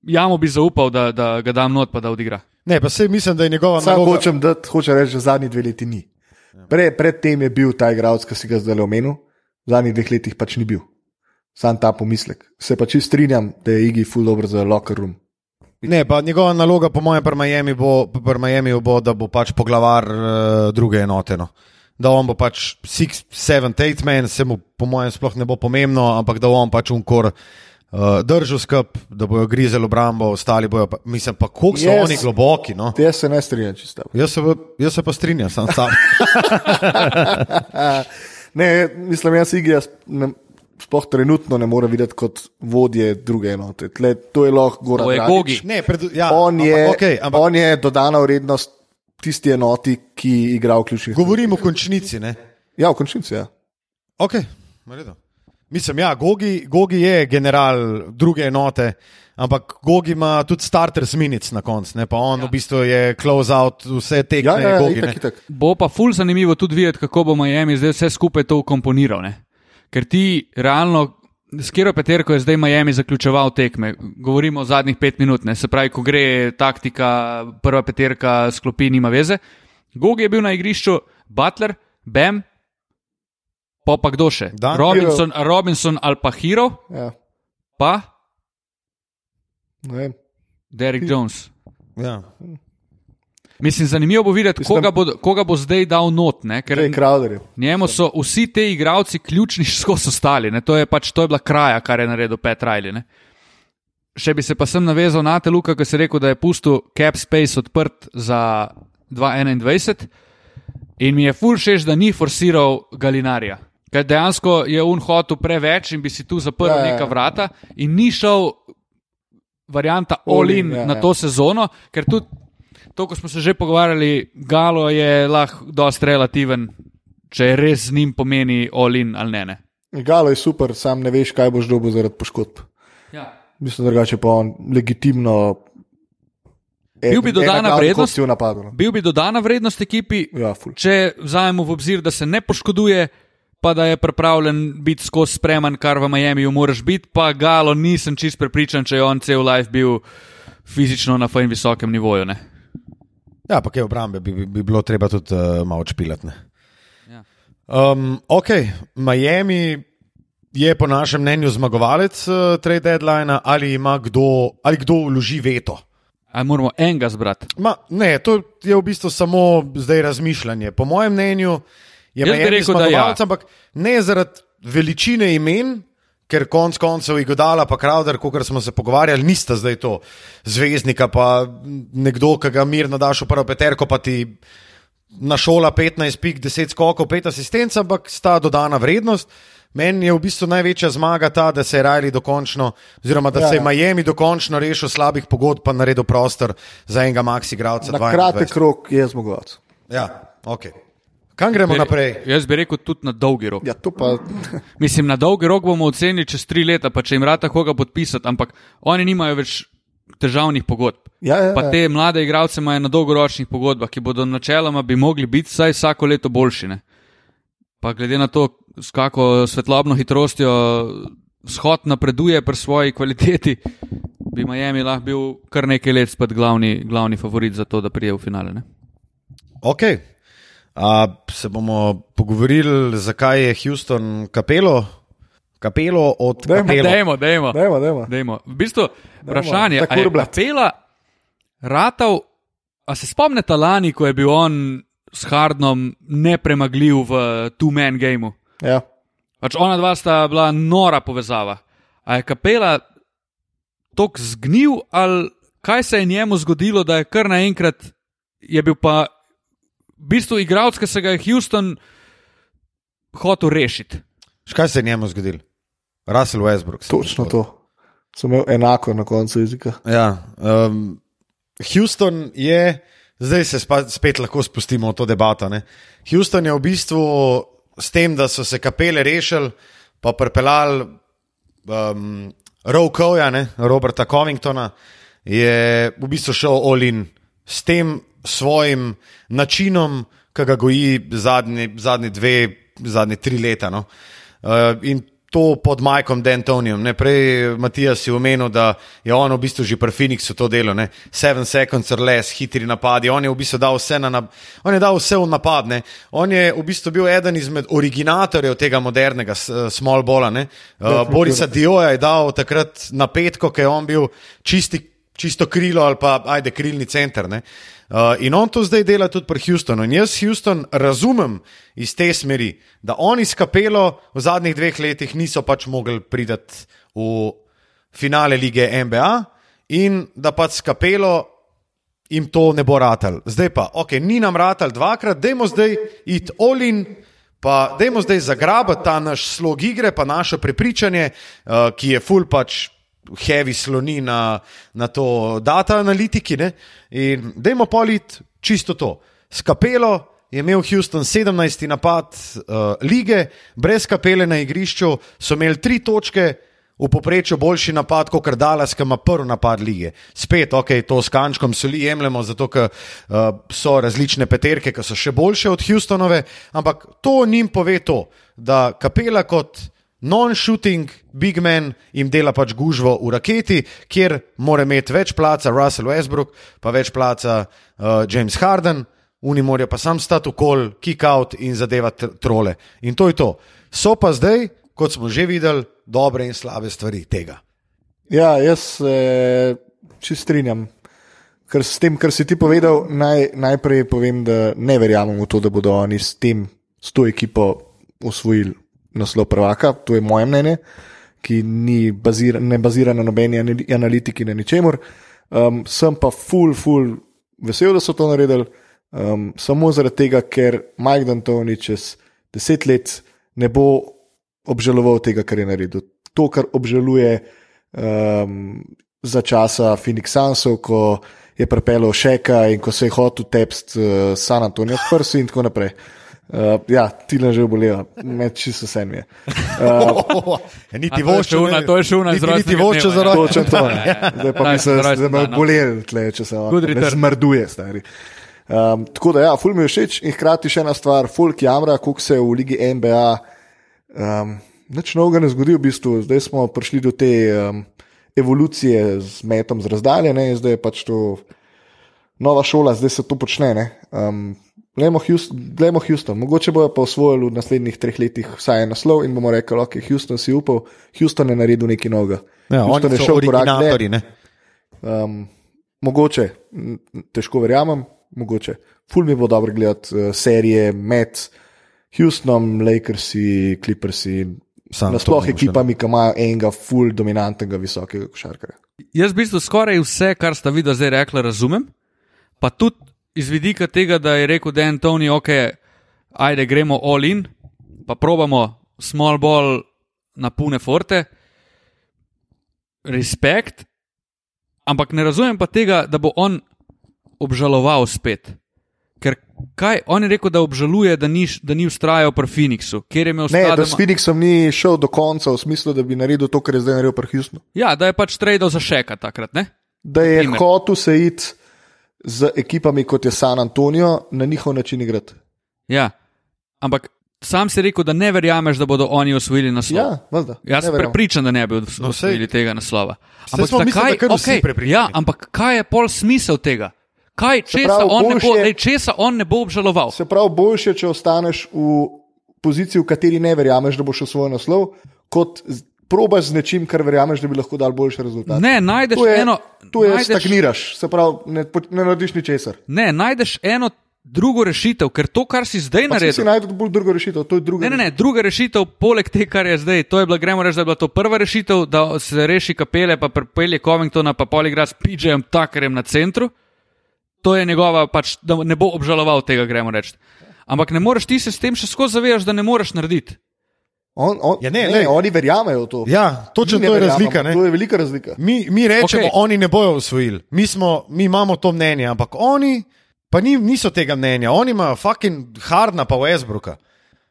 jamo bi zaupal, da, da ga dam not, pa da odigra. Ne, pa se mislim, da je njegova naloga. hočem dati, hoče reči, da zadnji dve leti ni. Pre, predtem je bil ta igralec, ki si ga zdaj omenil, v zadnjih dveh letih pač ni bil. Sam ta pomislek. Se pa čist strinjam, da je Igi full dobro za locker room. Ne, pa njegova naloga, po mojem, pri Miami bo, pri Miami bo, da bo pač poglavar uh, druge enote. No. Da on bo pač 6, 7, 8 men, se mu po mojem sploh ne bo pomembno, ampak da on pač unkor uh, držal skup, da bojo grizeli obrambo, ostali bojo, pa, mislim pa, koliko so Yes. oni globoki. No. Jaz se ne strinjam čisto. Jaz, se, pa- jaz se pa strinjam, sam sam. Ne, mislim, jaz Igija ne- sploh trenutno ne more videti kot vodje druge enote. Tle, to je lahko Goran To je. Gogi. Ne, pred, ja, On je, ampak, okay, ampak on je dodana vrednost tisti enoti, ki igra v ključnih. govorim o končnici. Ne? Ja, v končnici. Ja. Ok, v redu. Mislim, ja, Gogi, Gogi je general druge enote, ampak Gogi ima tudi starters minic na koncu, ne pa on ja. v bistvu je close out vse te Ja, ja, ja, Gogi. itak, itak. Bo pa ful zanimivo tudi videti, kako bo Miami zdaj vse skupaj to ukomponiral. Ne? Ker ti realno, s katero peterko je zdaj Miami zaključeval tekme, govorimo o zadnjih pet minut, ne? se pravi, ko gre taktika, prva peterka sklopi, nima veze. Gogi je bil na igrišču, Butler, Bam, pa pa kdo še? Dan Robinson, Robinson ali pa Hero, Ja, pa. Derek Jones. Ja. Mislim, zanimivo bo videti, Mislim, koga bo, koga bo zdaj dal not, ne? ker. Njemu so vsi ti igravci ključni skozi ostali. Ne? To, je pač, to je bila kraja, kar je naredil Pet Riley. Ne? Še bi se pa sem navezal na te Luka, ki si rekel, da je pustil cap space odprt za 2021 in mi je full šeš, da ni forsiral Galinarija. Ker dejansko je un hotel preveč in bi si tu zaprl Ja, ja, ja, ja. neka vrata in ni šel varianta All all-in in, ja, na ja. to sezono, ker tudi to, ko smo se že pogovarjali, Galo je lahko dosti relativen, če res z njim pomeni all-in ali ne. ne. Galo je super, sam ne veš, kaj boš dobil zaradi poškodb. Ja. Mislim, drugače pa on legitimno. Bil bi dodana vrednost? napadu. no. Bil bi dodana vrednost ekipi, Ja, ful. če vzamemo v obzir, da se ne poškoduje, pa da je pripravljen biti skozi spreman, kar v Miamiju moraš biti, pa Galo nisem čist prepričan, če je on cel life bil fizično na fajn visokem nivoju. Ne? Ja, pa kaj obrambe bi, bi, bi bilo treba tudi uh, malo špilati. ne. Ja. Um, ok, Miami je po našem mnenju zmagovalec uh, trade deadline, ali ima kdo, ali kdo vloži veto. Ali moramo enega zbrati? Ma, ne, to je v bistvu samo zdaj razmišljanje. Po mojem mnenju je Jaz bi rekel, da ja. zmagovalec, ampak ne zaradi veličine imen. Ker konc koncev Igodala pa Crowder, kot smo se pogovarjali, nista zdaj to zvezdnika, pa nekdo, ki ga mirno daš v prvo peterko, pa ti našola 15 pik, 10 skokov, 5 asistenc, ampak sta dodana vrednost. Meni je v bistvu največja zmaga ta, da se je Riley dokončno, oziroma da Ja, ja, se je ja. Miami dokončno rešil slabih pogodb, pa naredil prostor za enega maxi igralca. Na kratek rok je zmagovalec. Ja, ok. Kam gremo naprej? Jaz bi rekel tudi na dolgi rok. Ja, to pa. Mislim, na dolgi rok bomo ocenili čez tri leta, pa če jim rata koga podpisati, ampak oni nimajo več težavnih pogodb. Ja, ja, Pa ja. te mlade igralce imajo na dolgoročnih pogodbah, ki bodo načeloma bi mogli biti vsaj vsako leto boljši. Ne? Pa glede na to, s kako svetlobno hitrostjo shod napreduje pri svoji kvaliteti, bi Miami lahko bil kar nekaj let spet glavni, glavni favorit za to, da prije v finale. Ne? Ok. A, se bomo pogovorili, zakaj je Houston kapelo, kapelo od Dajmo, kapelo. Dajmo, dajmo. Dajmo, dajmo. Dajmo. V bistvu, vprašanje tako je, ali je urblat. Kapela ratal, a se spomnite lani, ko je bil on s Hardnom nepremagljiv v two-man gameu? Ja. Pač ona dva sta bila nora povezava. A je Kapela tok zgnil, ali kaj se je njemu zgodilo, da je kar naenkrat je bil pa v bistvu igralec, ki se ga je Houston hotel rešiti. Škaj se je njemu zgodilo? Russell Westbrook. Točno to. Sem imel enako na koncu jezika. Ja, um, Houston je, zdaj se spa, spet lahko spustimo v to debato. Ne? Houston je v bistvu s tem, da so se kapele rešili, pa pripeljali um, Rowkoja, Roberta Covingtona, je v bistvu šel Olin s tem svojim načinom, ki ga goji zadnji, zadnji dve, zadnji tri leta. No? Uh, in to pod Majkom D'Antonijem. Ne, Prej Matijas je omenil, da je on v bistvu že pri Phoenixu to delo, ne. seven seconds or less, hitri napadi. On je v bistvu dal vse, na, nap- on je dal vse v napad. Ne. On je v bistvu bil eden izmed originatorjev tega modernega eh, small bola. ne. Uh, Borisa Dioja je dal takrat na petko, ker je on bil čisti čisto krilo ali pa ajde krilni center. ne. Uh, in on to zdaj dela tudi pri Houstonu. In jaz Houston razumem iz te smeri, da oni s kapelo v zadnjih dveh letih niso pač mogli priti v finale lige NBA in da pač s kapelo jim to ne bo ratal. Zdaj pa, ok, ni nam ratal dvakrat, dajmo zdaj iti olin. Pa dajmo zdaj zagrabiti ta naš slog igre, pa naše prepričanje, uh, ki je full pač heavy sloni na, na to data analitiki. Ne? In dajmo politi čisto to. S kapelo je imel Houston 17. napad uh, lige, brez kapele na igrišču, so imeli tri točke. V povprečju boljši napad, kot kar Dallas, ki ima prvi napad lige. Spet, ok, to s kančkom soli jemljemo, zato ker uh, so različne peterke, ki so še boljše od Houstonove, ampak to njim pove to, da kapela kot non-shooting big man jim dela pač gužvo v raketi, kjer mora imeti več placa Russell Westbrook, pa več placa uh, James Harden, oni morajo pa sam stati v kol, kick out in zadevati trole. In to je to. So pa zdaj, kot smo že videli, dobre in slabe stvari tega. Ja, jaz se čist strinjam. Ker s tem, kar si ti povedal, naj, najprej povem, da ne verjamem v to, da bodo oni s tem, s to ekipo osvojili naslov prvaka. To je moje mnenje, ki ni bazira, ne bazira na nobeni analitiki, na ničemur. Um, sem pa full, full vesel, da so to naredili, um, samo zaradi tega, ker Mike D'Antoni čez deset let ne bo obžaloval tega, kar je naredil. To, kar obžaluje um, za časa Phoenix Sunsov, ko je pripeljal Šeka in ko se je hotel tepst uh, San Antonijo s prsi in tako naprej. Uh, ja, ti le že obolijo, med čisto vse mi je. Uh, niti vošče, to je šuna, niti, niti vošče za roke. Točno to. Zdaj pa mi se zdaj me boleli, tle, če se vam zmrduje, stari. Um, tako da, ja, ful mi je všeč in hkrati še ena stvar, folk jamra, koliko se v ligi NBA Um, Nič novega ne zgodi v bistvu, zdaj smo prišli do te um, evolucije z metom z razdalje, ne? zdaj je pač to nova šola, zdaj se to počne. Um, Glejmo Houston, Houston, mogoče bojo pa osvojili v naslednjih treh letih vsaj en naslov in bomo rekli, ok, Houston si upal, Houston je naredil nekaj novega. Ja, Houston je šel korak. Um, mogoče, težko verjamem, mogoče. Ful mi bo dobro gledati uh, serije med. Houstonom, Lakersi, Clippersi, nasploh ekipami, ki imajo enega full dominantnega visokega košarkarja. Jaz v bistvu skoraj vse, kar sta videla zdaj rekla, razumem. Pa tudi iz vidika tega, da je rekel Dan Tony, ok, ajde gremo all in, pa probamo small ball na pune forte. Respekt, ampak ne razumem pa tega, da bo on obžaloval spet. Ker kaj, on je rekel, da obžaluje, da ni, da ni ustrajal pri Phoenixu. Ne, stadoma... da s Phoenixom ni šel do konca, v smislu, da bi naredil to, kar je zdaj naredil pri Houstonu. Ja, da je pač tradal za šeka takrat. Ne? Da je hotel se iti z ekipami kot je San Antonijo na njihov način igrati. Ja, ampak sam si rekel, da ne verjameš, da bodo oni osvojili naslov. Ja, valjda. Jaz sem prepričan, da ne bi osvojili no, tega naslova. Ampak, zakaj, okay, ja, ampak kaj je pol smisel tega? Kaj, česa, pravi, on bo, je, česa on ne bo obžaloval? Se pravi, boljše, če ostaneš v poziciji, v kateri ne verjameš, da boš svoj naslov, kot probaš z nečim, kar verjameš, da bi lahko dal boljše rezultate. Ne, najdeš tu je, eno. Tu je, najdeš, stagniraš, se pravi, ne, ne narediš ničesar. Ne, najdeš eno. Drugo rešitev, ker to, kar si zdaj pa naredil. Si najdel bolj drugo rešitev, to je druga. Ne, ne, ne, druga rešitev, poleg tega, kar je zdaj, to je bila, gremo reči, da je bila to prva rešitev, da se reši kapele, pa prepelje Covingtona, pa poligrad s PJ-jem, takarjem na centru to je njegova, pač, da ne bo obžaloval tega, gremo reči. Ampak ne moreš ti se s tem še skozi zavedati, da ne moreš narediti. On, on, ja, ne, ne, ne. Oni verjamejo v to. Ja, točno to je razlika. To je velika razlika. Mi, mi rečemo, okay. oni ne bojo usvojili. Mi, smo, mi imamo to mnenje, ampak oni pa ni, niso tega mnenja. Oni imajo fucking Hardna pa Westbrooka.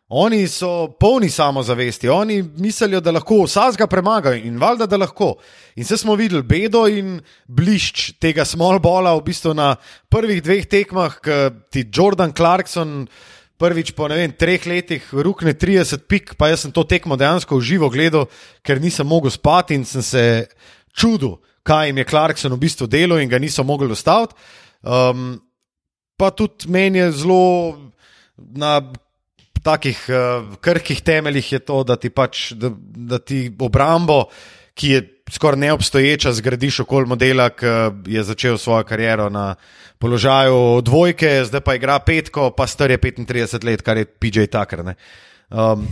Oni so polni samozavesti, oni mislijo, da lahko vsega premagajo in valjda, da lahko. In se smo videli bedo in blišč tega smallbola v bistvu na prvih dveh tekmah, ki ti Jordan Clarkson prvič po vem, treh letih rukne 30 pik, pa jaz sem to tekmo dejansko v živo gledal, ker nisem mogel spati in sem se čudil, kaj jim je Clarkson v bistvu delo in ga niso mogli ustaviti. Um, pa tudi meni je zelo na takih uh, krhkih temeljih je to, da ti pač da, da ti obrambo, ki je skoraj neobstoječa, zgradiš okoli modela, ki je začel svojo kariero na položaju dvojke, zdaj pa igra petko, pa star je 35 let, kar je PJ Tucker. Um,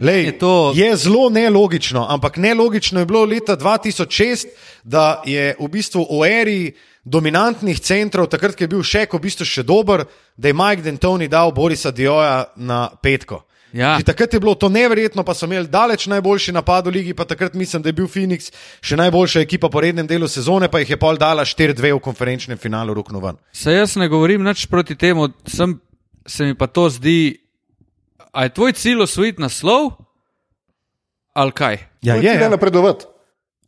Lej, je, to... je zelo nelogično, ampak nelogično je bilo leta 2006, da je v bistvu v eri dominantnih centrov, takrat, ko je bil še, ko v bistvu še dober, da je Mike D'Antoni dal Borisa Dioja na petko. Ja. Takrat je bilo to neverjetno, pa so imeli daleč najboljši napad v ligi, pa takrat mislim, da je bil Phoenix še najboljša ekipa po rednem delu sezone, pa jih je pol dala 4-2 v konferenčnem finalu Ruknovan. Se jaz ne govorim nič proti temu, sem se mi pa to zdi, a je tvoj cilj osvojiti naslov ali kaj? Ja, je, ja. napredovati.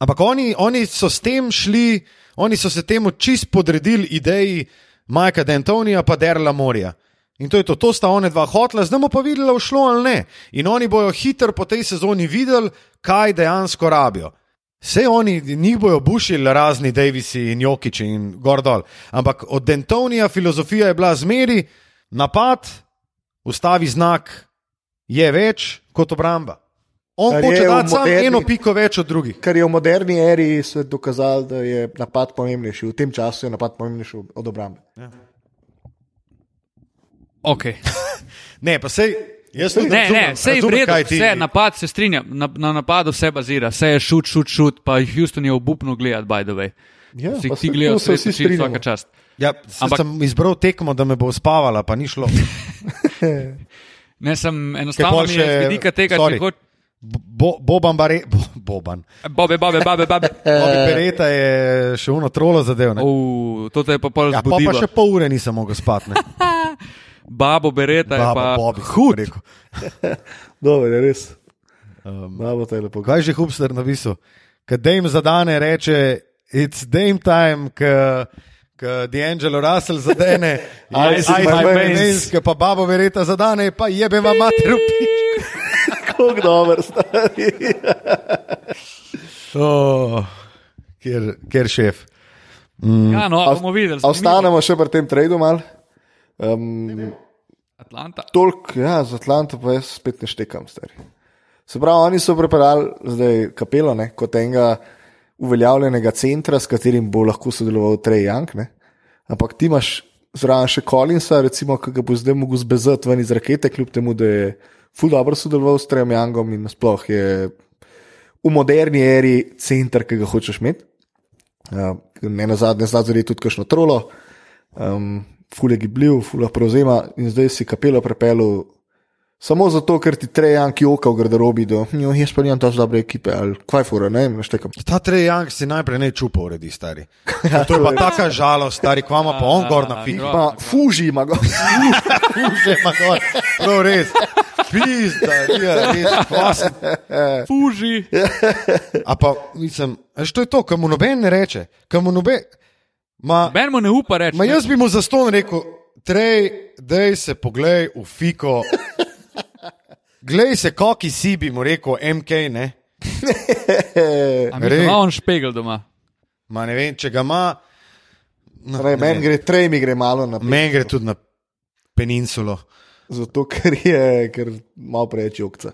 Ampak oni, oni so s tem šli, oni so se temu čist podredili ideji Majka Dentonija pa Derla Morja. In to je to, to sta one dva hotla, zdaj bomo pa videli, ali šlo ali ne. In oni bojo hitro po tej sezoni videli, kaj dejansko rabijo. Vse oni, njih bojo bušili razni Davisi in Jokiči in gor dol. Ampak od Dentonija filozofija je bila zmeri, napad, ustavi znak, je več kot obramba. On Kar hoče dati samo eno piko več od drugih. Kar je v moderni eri se dokazalo, da je napad pomembnejši. V tem času je napad pomembnejši od obrambe. Okay. Ne, pa sej, jaz Ne, razumem, ne, vse je vredno, ti- vse napad se strinjam, na, na napadu vse bazira, vse je šut, šut, šut, pa Houston je obupno gledati, by the way. Ja, Vsi ti se- gledajo, se vsi si strinjamo. vsaka čast. Ja, Ampak, sem izbral tekmo, da me bo spavala, pa ni šlo. Ne, sem enostavno je z vidika tega, sorry, če hočeš. Bo, Boban, bare, bo, Boban. Bobe, bobe, bobe, bobe. Bobby Bereta je še uno trolo zadev. Uh, to je pa pol Ja, pa, pa še pol ure nisem mogel spati. Babo Bereta je Baba, pa Bobby, hud. Dobro, je res. Um, Malo te lepo. kaj je že Hubster napisal? Kad Dame zadane, reče: It's Dame time, ki D'Angelo Russell zadene, Ice in my veins. ki pa Babo Vereta zadane, pa jebe vam mater v pič. Kako dober stari. Oh, kjer, kjer šef. Ja, no, bomo videli. Ostanemo še pri tem tradu mal. Um, Atlanta. Tolk, ja, za Atlanto pa jaz spet ne štekam, stari. Se pravi, oni so preparali zdaj kapelo, ne, kot enega uveljavljenega centra, s katerim bo lahko sodeloval Trey Young. Ne. Ampak ti imaš zraven še Collinsa, recimo, ki ga bo zdaj mogel zbezati ven iz rakete, kljub temu, da je ful dobro sodeloval s Treyom Youngom in sploh je v moderni eri center, ki ga hočeš imeti. Uh, ne na zadnje, zdaj tudi kakšno trolo, um, ful je gibljiv, ful lahko prevzema in zdaj si kapelo prepelu. Samo zato, ker ti trejan, ki oka v garderobi, da jo, jaz pa nimam tako dobre ekipe ali kaj fura, ne vem, naštekam. Ta Trejang si najprej ne čupa uredi, stari. To je pa taka žalost, stari, kvama pa on gor na. Ja, Pa fuži ima ga. Že ima gor. Prav res. Pizda, ja, res, kvas. Fuži. A pa, mislim, to je to, kam mu noben ne reče. Kam mu noben. Ma, Ben mu ne upa reči. ma jaz bi mu za ston rekel, trej, dej se poglej v fiko. Glej se, koki si bi mu rekel, MK, ne. Res. ima on špegel doma. Ma ne vem, če ga ima. No, Meni vem. gre, trej mi gre malo na Meni gre tudi na peninsulo. Zato, ker je ker malo preveč jokca.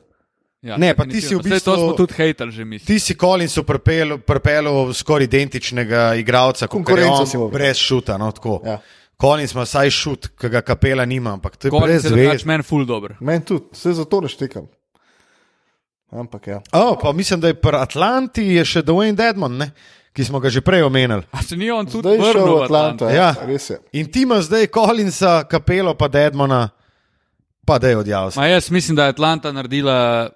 Ja, Ne, pa ti si v definitivno. Saj to bistvu- smo tudi hejtali že mi. Ti si Collinsu pripeljal skoraj identičnega igralca, kot je on, brez šuta. No, tako. Ja. Collins ima vsaj šut, ki ga kapela nima, ampak to je Kolin brez se drugač veze. meni ful dober. Meni tudi, vse zato ne štekam. Ampak ja. Oh, pa mislim, da je pri Atlanti je še Dwayne Dedmon, ne? ki smo ga že prej omenili. A se ni on tudi Zdaj vrnil v Atlanto, ja. Ja. res je. In ti imaš zdaj Collinsa, kapelo pa Dedmona, pa da je odjavil. Ma jaz mislim, da je Atlanta naredila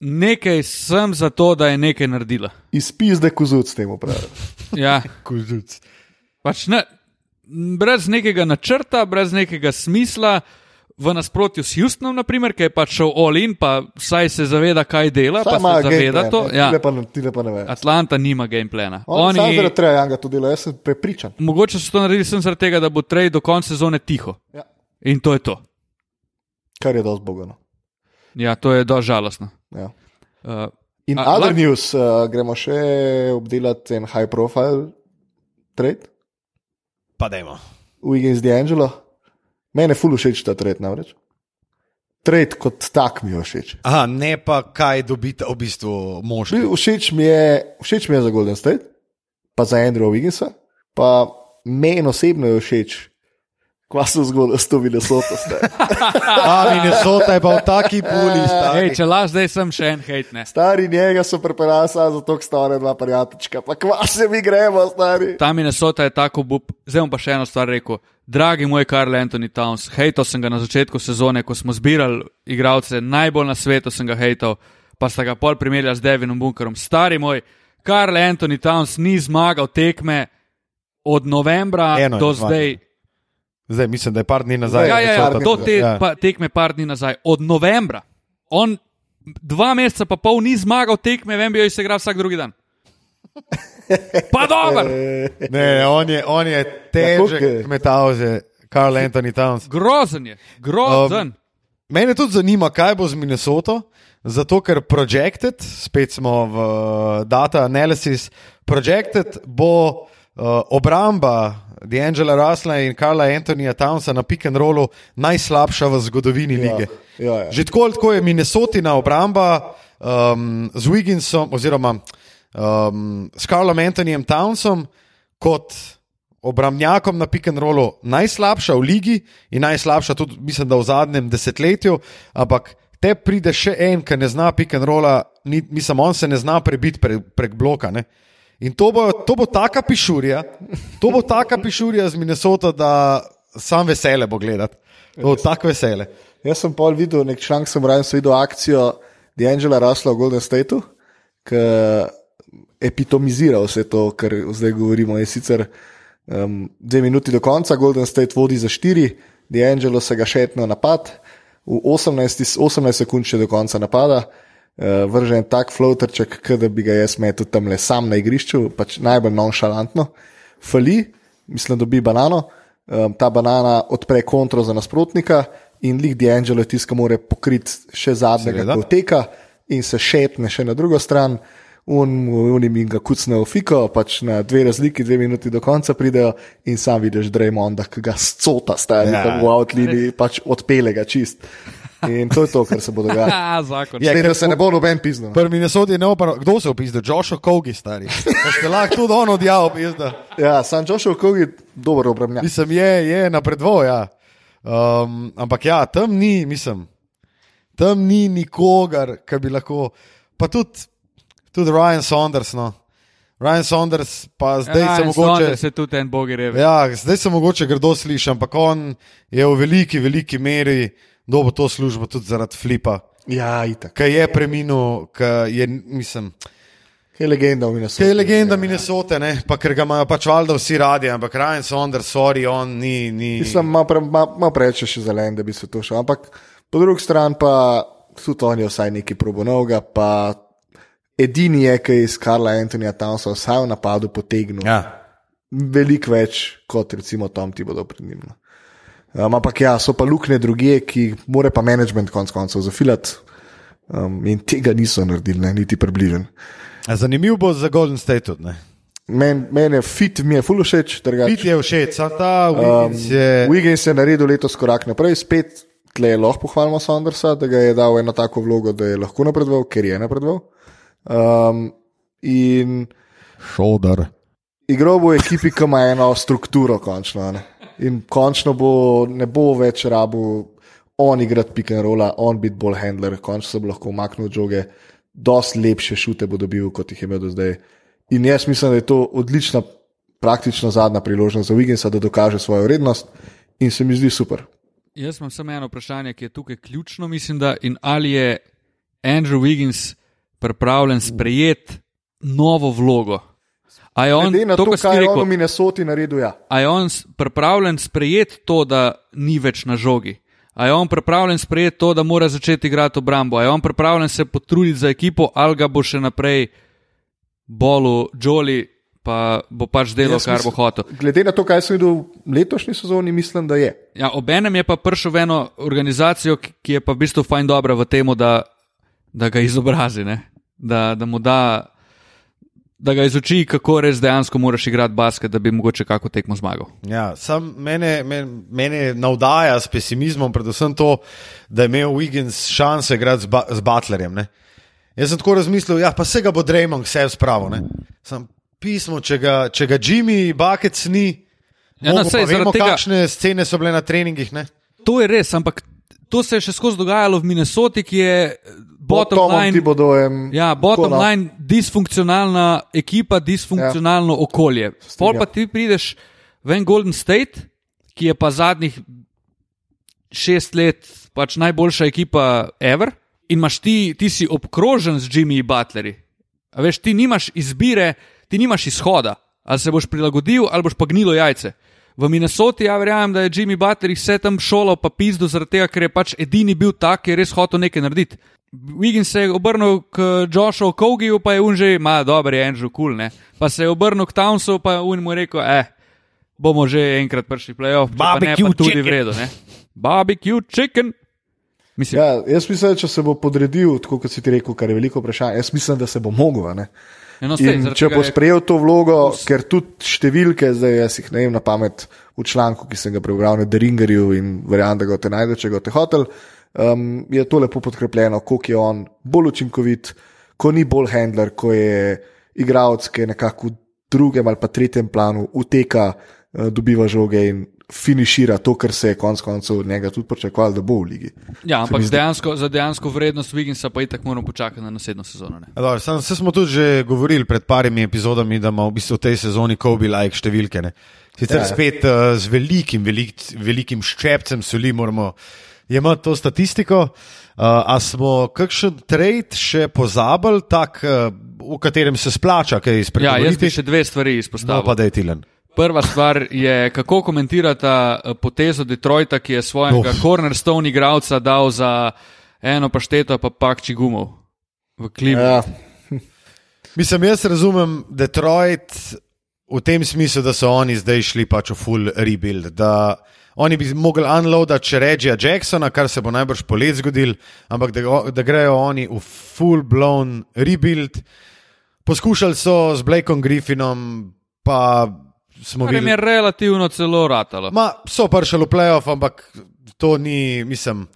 nekaj, sem za to, da je nekaj naredila. Izpizde kozuc temu pravi. Ja, Kužuc. pač ne, brez nekega načrta, brez nekega smisla. V nasprotju s Houstonom, naprimer, ki je pač šel all in, pa vsaj se zaveda, kaj dela, pa se zaveda to. Ja. Ti pa, ne- ti pa ne veš. Atlanta nima gameplana. On, Oni... Oni, zaradi Trejanga to dela, jaz sem prepričan. mogoče so to naredili sem zaradi tega, da bo Trey do konca sezone tiho. Ja. In to je to. Kar je dosti bogano. Ja, to je dosti žalostno. Ja. Uh, In A, other lahko- news, uh, gremo še obdelati en high profile trade, Pa dajmo. Wiggins D'Angelo. Mene ful všeč ta trade namreč. Trade kot tak mi je všeč. Aha, ne pa kaj dobite v bistvu mož. Bil- Všeč mi je, všeč mi je za Golden State, pa za Andrewa Wigginsa, pa meni osebno je všeč, kva so zgodili s to Minnesota. stari. A, Minnesota je pa v taki puli. stari. Ej, če laž, zdaj sem še en hate. Ne. Stari njega so prepeljali samo zato, ker sta ona dva prijateljčka. Pa kva se mi gremo, stari. Ta Minnesota je tako bup. Zdaj bom pa še eno stvar rekel. Dragi moj Karl Anthony Towns, hejtal sem ga na začetku sezone, ko smo zbirali igralce, najbolj na svetu sem ga hejtal, pa sta ga pol primerjali z Devinom Bunkerom. Stari moj, Karl Anthony Towns ni zmagal tekme od novembra Eno do zdaj. Zdaj mislim, da je par dni nazaj. Ja, ja, ja, nazaj, te, ja. pa, tekme par dni nazaj, od novembra. On dva meseca pa pol ni zmagal tekme, vem, bi jo se igral vsak drugi dan. Pa dober, Ne, on je, on je težek metalze, Karl Anthony Towns. grozen je, grozen. Um, Mene tudi zanima, kaj bo z Minnesoto, zato ker Projected, spet smo v uh, data analysis, Projected bo uh, obramba D'Angela Rusla in Karla Antonija Townsa na pick and rollu najslabša v zgodovini Ja, lige. ja, ja. Že tako, tako je Minnesotina obramba um, z Wigginsom oziroma um, s Karlom Antonijem Townsom kot obrambnjakom na pick and rollu najslabša v ligi in najslabša tudi, mislim, da v zadnjem desetletju, ampak te pride še en, ki ne zna pick and rolla, ni, mislim, on se ne zna prebiti pre, prek bloka. Ne? In to bo, to bo taka pišurja, to bo taka pišurja z Minnesota, da sam vesele bo gledati. Bo tako vesele. Jaz sem pol videl, nek članek sem bral, sem videl akcijo D'Angela Rasla v Golden Stateu, ki epitomizira vse to, kar zdaj govorimo. Je sicer um, dve minuti do konca, Golden State vodi za štiri, D'Angelo se ga šetno napad, v 18, 18 sekund še do konca napada. Uh, vržen tak floaterček, kot da bi ga jaz metel tam le sam na igrišču, pač najbolj nonšalantno. Fali, mislim, da dobi banano, um, ta banana odpre kontro za nasprotnika in lik D'Angelo je tisto, ki mora pokriti še zadnjega, Seveda. ki oteka in se šetne še na drugo stran. Un, unim in ga kucne v fiko, pač na dve razliki, dve minuti do konca pridejo in sam vidiš Draymonda, ki ga scota stari Ja. v outlini, pač odpele ga čist. In to je to, kar se bo dogajalo. Ah, zakon. Ja, ker se ne bo noben piznil. Prvi Minnesota je neoparo. Kdo se je opisal? Josh Kogi, stari. Ste lahko tudi on odjavil, pizda. Ja, sam Joshua Kogi je dober obrambnjak. Mislim, je, je napredoval, ja. Um, ampak ja, tam ni, mislim, tam ni nikogar, ki bi lahko. Pa tudi, tudi Ryan Saunders. No. Ryan Saunders, pa zdaj se mogoče. Se tudi en bogi reve. Ja, zdaj se mogoče grdo sliši, ampak on je v veliki, veliki meri dobil to službo tudi zaradi flipa, Ja, itak. ki je preminil, ki je, mislim. Kaj je legenda v Minnesota? Kaj je legenda Minnesote, ne? pa ker ga imajo pač valjda vsi radi, ampak Ryan Saunders, sorry, on ni. ni... Mislim, malo pre, ma, ma preveč še zelen, da bi se to šel. Ampak po drugi strani pa tudi on je vsaj neki probonovga, pa edini je, ki je iz Karla Antonija Townsa vsaj v napadu potegnil. Ja. Veliko več kot recimo Tom ti bodo pred njim. no. Um, ampak ja, so pa luknje druge, ki mora pa management konc koncev zafilati. Um, in tega niso naredili, ne, niti približen. A Zanimiv bo za Golden State tudi. ne. Meni men je fit, mi je full všeč. Pit je všeč, a ta Wiggins je. Wiggins je naredil letos korak naprej, spet tle lahko pohvalimo Saundersa, da ga je dal eno tako vlogo, da je lahko napredoval, ker je napredoval. Um, in Šodar. igral bo v ekipi, ki ima eno strukturo, končno. Ne? In končno bo, ne bo več rabu on igrati pick and rolla, on biti bolj handler, končno se bo lahko umaknil od žoge, dosti lepše šute bo dobil, kot jih je imel do zdaj. In jaz mislim, da je to odlična, praktično zadnja priložnost za Wigginsa, da dokaže svojo vrednost in se mi zdi super. Jaz imam samo eno vprašanje, ki je tukaj ključno, mislim, da in ali je Andrew Wiggins pripravljen sprejeti novo vlogo. A je on, Glede na to, to, kaj je rekel, on v Minnesoti naredil, ja. a je on pripravljen sprejeti to, da ni več na žogi? A je on pripravljen sprejeti to, da mora začeti igrati obrambo? A je on pripravljen se potruditi za ekipo, ali ga bo še naprej bolu, Joli, pa bo pač delal, Jaz kar mislim- bo hotel? Glede na to, kaj sem videl v letošnji sezoni, mislim, da je. Ja, obenem je pa prišel v eno organizacijo, ki- ki je pa v bistvu fajn dobra v tem, da, da ga izobrazi, ne? da, da mu da, da ga izuči, kako res dejansko moraš igrati basket, da bi mogoče kako tekmo zmagal. Ja, sam mene, mene, mene navdaja s pesimizmom, predvsem to, da je imel Wiggins šanse igrati z, ba, z Butlerjem. Ne? Jaz sem tako razmislil, ja, pa se ga bo Draymond vse spravil. ne. Sem pismo, če ga, če ga Jimmy Buckets ni. Ja, no, mogo, sej, vemo, tega- kakšne scene so bile na treningih. Ne? To je res, ampak to se je še skozi dogajalo v Minnesoti, ki je bottom Tomom line. Thibodeauem, Ja, bottom no. line, disfunkcionalna ekipa, disfunkcionalno ja. okolje. Pol pa ti prideš v en Golden State, ki je pa zadnjih šest let pač najboljša ekipa ever, in imaš ti, ti si obkrožen z Jimmy Butlerji. A veš, ti nimaš izbire, ti nimaš izhoda. Ali se boš prilagodil, ali boš pa gnilo jajce. V Minnesoti, ja, verjamem, da je Jimmy Butler vse tam šolo, pa pizdo, zaradi tega, ker je pač edini bil tak, ki je res hotel nekaj narediti. Wiggins se je obrnil k Joshu Kogiju, pa je un že, ima dober, je Andrew Cool, ne. Pa se je obrnil k Townsu, pa je un mu rekel, eh, bomo že enkrat prišli playoff, pa ne, Barbecue pa tudi chicken. v redu, ne. Barbecue chicken. Mislim, Ja, jaz mislim, da če se bo podredil, tako kot si ti rekel, kar je veliko vprašanje, jaz mislim, da se bo mogel. a ne. eno stej, če bo je- sprejel to vlogo, ker tudi številke, zdaj jaz jih ne vem na pamet v članku, ki sem ga prebral na Deringerju in verjamem, da ga te najde, če ga te hotel, um, je to lepo podkrepljeno, koliko je on bolj učinkovit, ko ni bolj handler, ko je igralec, ki je nekako v drugem ali pa tretjem planu, uteka, uh, dobiva žoge in finišira to, kar se je konec koncev od njega tudi pričakovalo, da bo v ligi. Ja, ampak zdi- dejansko, za dejansko vrednost Wigginsa pa itak moramo počakati na naslednjo sezono. Ne? Dobro, sam, se smo tudi že govorili pred parimi epizodami, da ima v bistvu v tej sezoni Kobe like številke. Ne? Sicer Ja. ja. spet uh, z velikim, velik, velikim ščepcem soli moramo imeti to statistiko. Uh, a smo kakšen trade še pozabili, tak, uh, v katerem se splača kaj Ja, izpredstaviti? jaz bi še dve stvari No, izpostavil. pa da je tilen. Prva stvar je, kako komentirata eh, potezo Detroita, ki je svojega Uf. cornerstone igralca dal za eno pašteto, pa pakči gumov v klimu. Ja, Mislim, jaz razumem Detroit v tem smislu, da so oni zdaj šli pač v full rebuild. Da oni bi mogli unloadati še Regija Jacksona, kar se bo najbrž polet zgodil, ampak da, da grejo oni v full blown rebuild. Poskušali so z Blakeom Griffinom, pa smo jim videli. je relativno celo ratalo. Ma, so prišli v playoff, ampak to ni, mislim.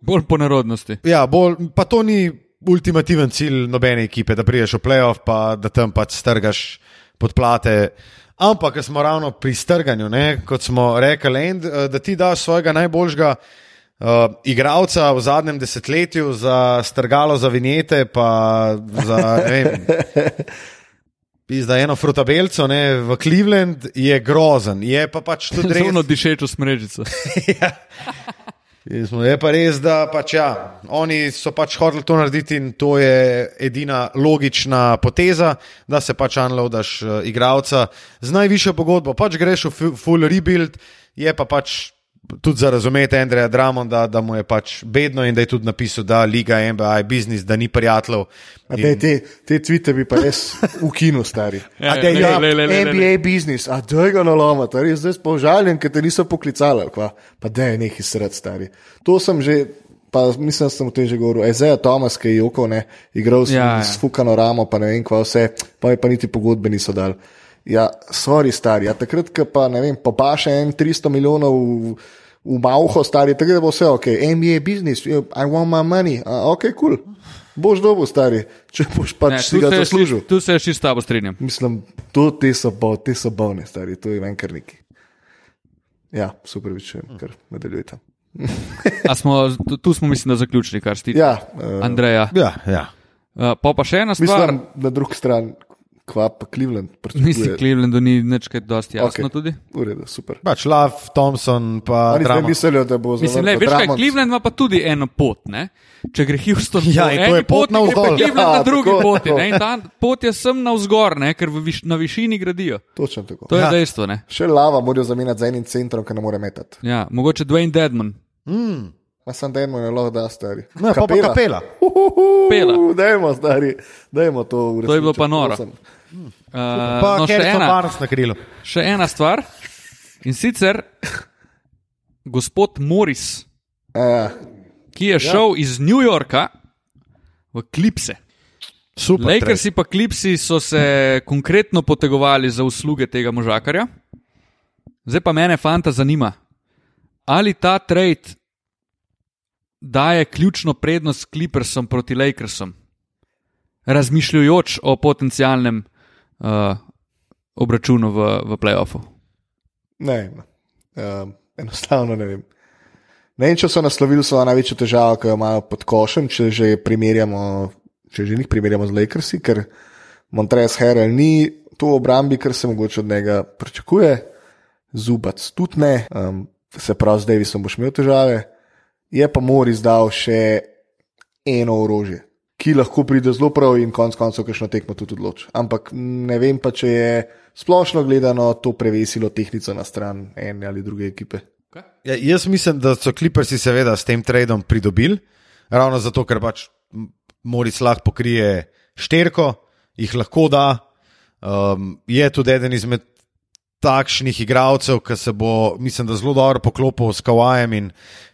Bolj po nerodnosti. Ja, bolj, pa to ni ultimativen cilj nobene ekipe, da priješ v playoff, pa da tam pač strgaš podplate. Ampak, ker smo ravno pri strganju, ne, kot smo rekli, en, eh, da ti daš svojega najboljšega uh, igralca v zadnjem desetletju za strgalo za vinjete, pa za ne vem. Pizda eno frutabelco ne, v Cleveland je grozen, je pa pač tudi res. Zelo dišečo smrežico. ja. In smo- Je pa res, da pač ja, oni so pač hoteli to narediti in to je edina logična poteza, da se pač unloadaš uh, igralca z najvišjo pogodbo. Pač greš v fu- full rebuild, je pa pač tudi za razumeti Andreja Dramonda, da mu je pač bedno in da je tudi napisal, da liga NBA je biznis, da ni prijateljev. A te, te, te tvite bi pa res ukinil, stari. Ja, A da je ja, le, le, le. NBA biznis, a da ga naloma, ta res zdaj spožaljen, ker te niso poklicali, ali kva. pa da je neki sred, stari. To sem že, pa mislim, da sem o tem že govoril. Ezeja Tomas, ki je jokal, ne, igral sem ja, ja. s fukano ramo, pa ne vem kva vse, pa je pa niti pogodbe niso dali. Ja, sorry, stari, a takrat, ko pa ne vem, popaše en 300 milijonov. V, V Mauho, stari, da bo vse ok, NBA business, I want my money, a, ok, kul, cool. boš dobil, stari, če boš pač Ne, si tu ga se je zaslužil. Tu se je še s tabo strinjam. Mislim, to te so, bo, te so bolne, stari, to je venkar neki. Ja, super, vičujem, ker nadaljujte. Smo, tu, smo, mislim, da zaključili, kar stiče. Ja, uh, Andreja. Ja, ja. Uh, pa pa še ena stvar. mislim, na drugi strani, kva pa Cleveland. Mislim, Clevelandu ni nič kaj dosti jasno okay. tudi. V redu, super. Pač Love, Thompson, pa Oni Drummond. mislijo, da bo Mislim, le, veš kaj, Drummond. Cleveland ima pa tudi eno pot. Ne? Če gre Houston Ja, po to eni je pot poti, gre pa navzdol. Cleveland Ja, na drugi tako, poti. tako. Ne? In ta pot je sem navzgor, ne? ker viš, na višini gradijo. Točno tako. To je Ja. dejstvo. Ne? Še lava morajo zamenjati z enim centrom, ki ne more metati. Ja, mogoče Dwayne Deadman. Mm. Ma sem dajmo ne lahko da stari. Ne, pa pa kapela. Kapela. Dajmo, stari, dajmo to To je bilo pa uresničiti, noro. Prosim. Uh, Pa no, še, ena, Barnes na krilu. še ena stvar. In sicer gospod Morris, Ja, ki je šel iz New Yorka v Klipse. Super. Lakersi pa Klipsi so se konkretno potegovali za usluge tega možakarja. Zdaj pa mene, fanta, zanima, ali ta trade daje ključno prednost Clippersom proti Lakersom, razmišljujoč o potencialnem uh, obračunu v, v playoffu. ne. Um, enostavno ne vem. Ne vem, če so naslovili svojo največjo težavo, ki jo imajo pod košem, če že primerjamo, če že njih primerjamo z Lakersi, ker Montres Herel ni to obrambi, kar se mogoče od njega pričakuje, Zubac tudi ne, um, se pravi, z Davisom boš imel težave. Je pa Moris dal še eno orožje. Ki lahko pride zelo prav in konec koncev, kakšno tekmo tudi odloči. Ampak ne vem pa, če je splošno gledano to prevesilo tehnico na stran ene ali druge ekipe. Ja, jaz mislim, da so kliprsi seveda s tem tradom pridobili, ravno zato, ker pač Moris lahko pokrije šterko, jih lahko da. Um, je tudi eden izmed takšnih igralcev, ki se bo, mislim, da zelo dobro poklopil s Kawajem in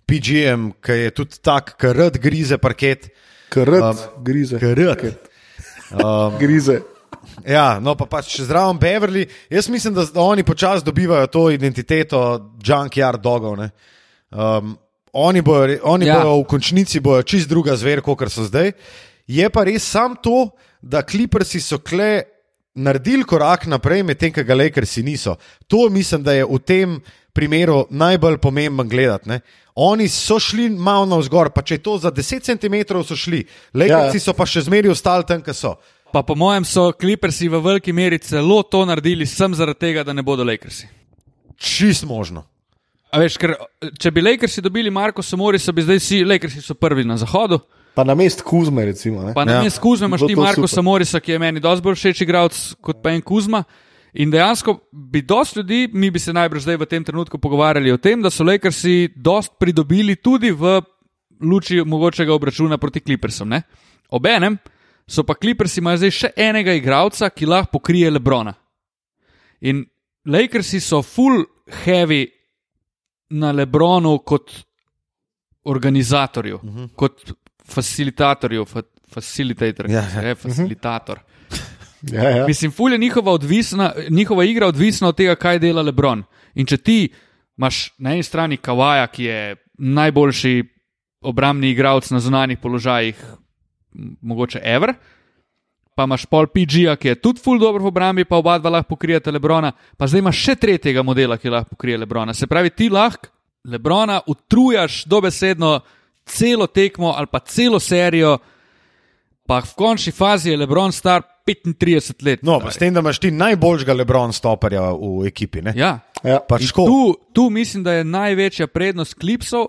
PGM, ki je tudi tak, ki rad grize parket. Krat, um, grize. Krat. Um, grize. Ja, no pa pač zraven Beverly. Jaz mislim, da, da oni počasi dobivajo to identiteto junkyard dogov. ne. Um, oni bojo, oni Ja. ja. bojo v končnici bojo čist druga zver, kot so zdaj. Je pa res sam to, da kliprsi so kle naredili korak naprej, medtem ko ga Lakersi niso. To mislim, da je v tem primeru najbolj pomemben gledati. Ne. Oni so šli malo navzgor, pa če je to za 10 cm so šli, Lakersi Ja. so pa še zmeraj ostali tam, kjer so. Pa po mojem so kliprsi v veliki meri celo to naredili sem zaradi tega, da ne bodo Lakersi. Čist možno. A veš, ker če bi Lakersi dobili Marko Samorisa, bi zdaj vsi Lakersi so prvi na zahodu. Pa na mest Kuzme, recimo. Ne? Pa na Ja. mestu Kuzma imaš ti Marko super. Samorisa, ki je meni dosti bolj všeč igralec kot pa en Kuzma. In dejansko bi dosti ljudi, mi bi se najbrž zdaj v tem trenutku pogovarjali o tem, da so Lakersi dosti pridobili tudi v luči mogočega obračuna proti Clippersom. Ne? Obenem so pa Clippersi imajo zdaj še enega igralca, ki lahko pokrije Lebrona. In Lakersi so full heavy na Lebronu kot organizatorju, uh -huh. kot facilitatorju, fa, facilitator, Ja, ja. je facilitator. Ja, ja. Mislim, ful je njihova, odvisna, njihova igra odvisna od tega, kaj dela Lebron. In če ti imaš na eni strani Kawaja, ki je najboljši obrambni igralec na zunanjih položajih, mogoče Ever, pa imaš pol PG-ja, ki je tudi ful dobro v obrambi, pa oba dva lahko pokrijete Lebrona, pa zdaj imaš še tretjega modela, ki lahko pokrije Lebrona. Se pravi, ti lahko Lebrona utrujaš dobesedno celo tekmo ali pa celo serijo, pa v končni fazi je Lebron star 35 let. No, pa s tem, da imaš ti najboljšega Lebron stoperja v ekipi. Ne? Ja. Ja. Pač In škoda. Tu, tu mislim, da je največja prednost klipsov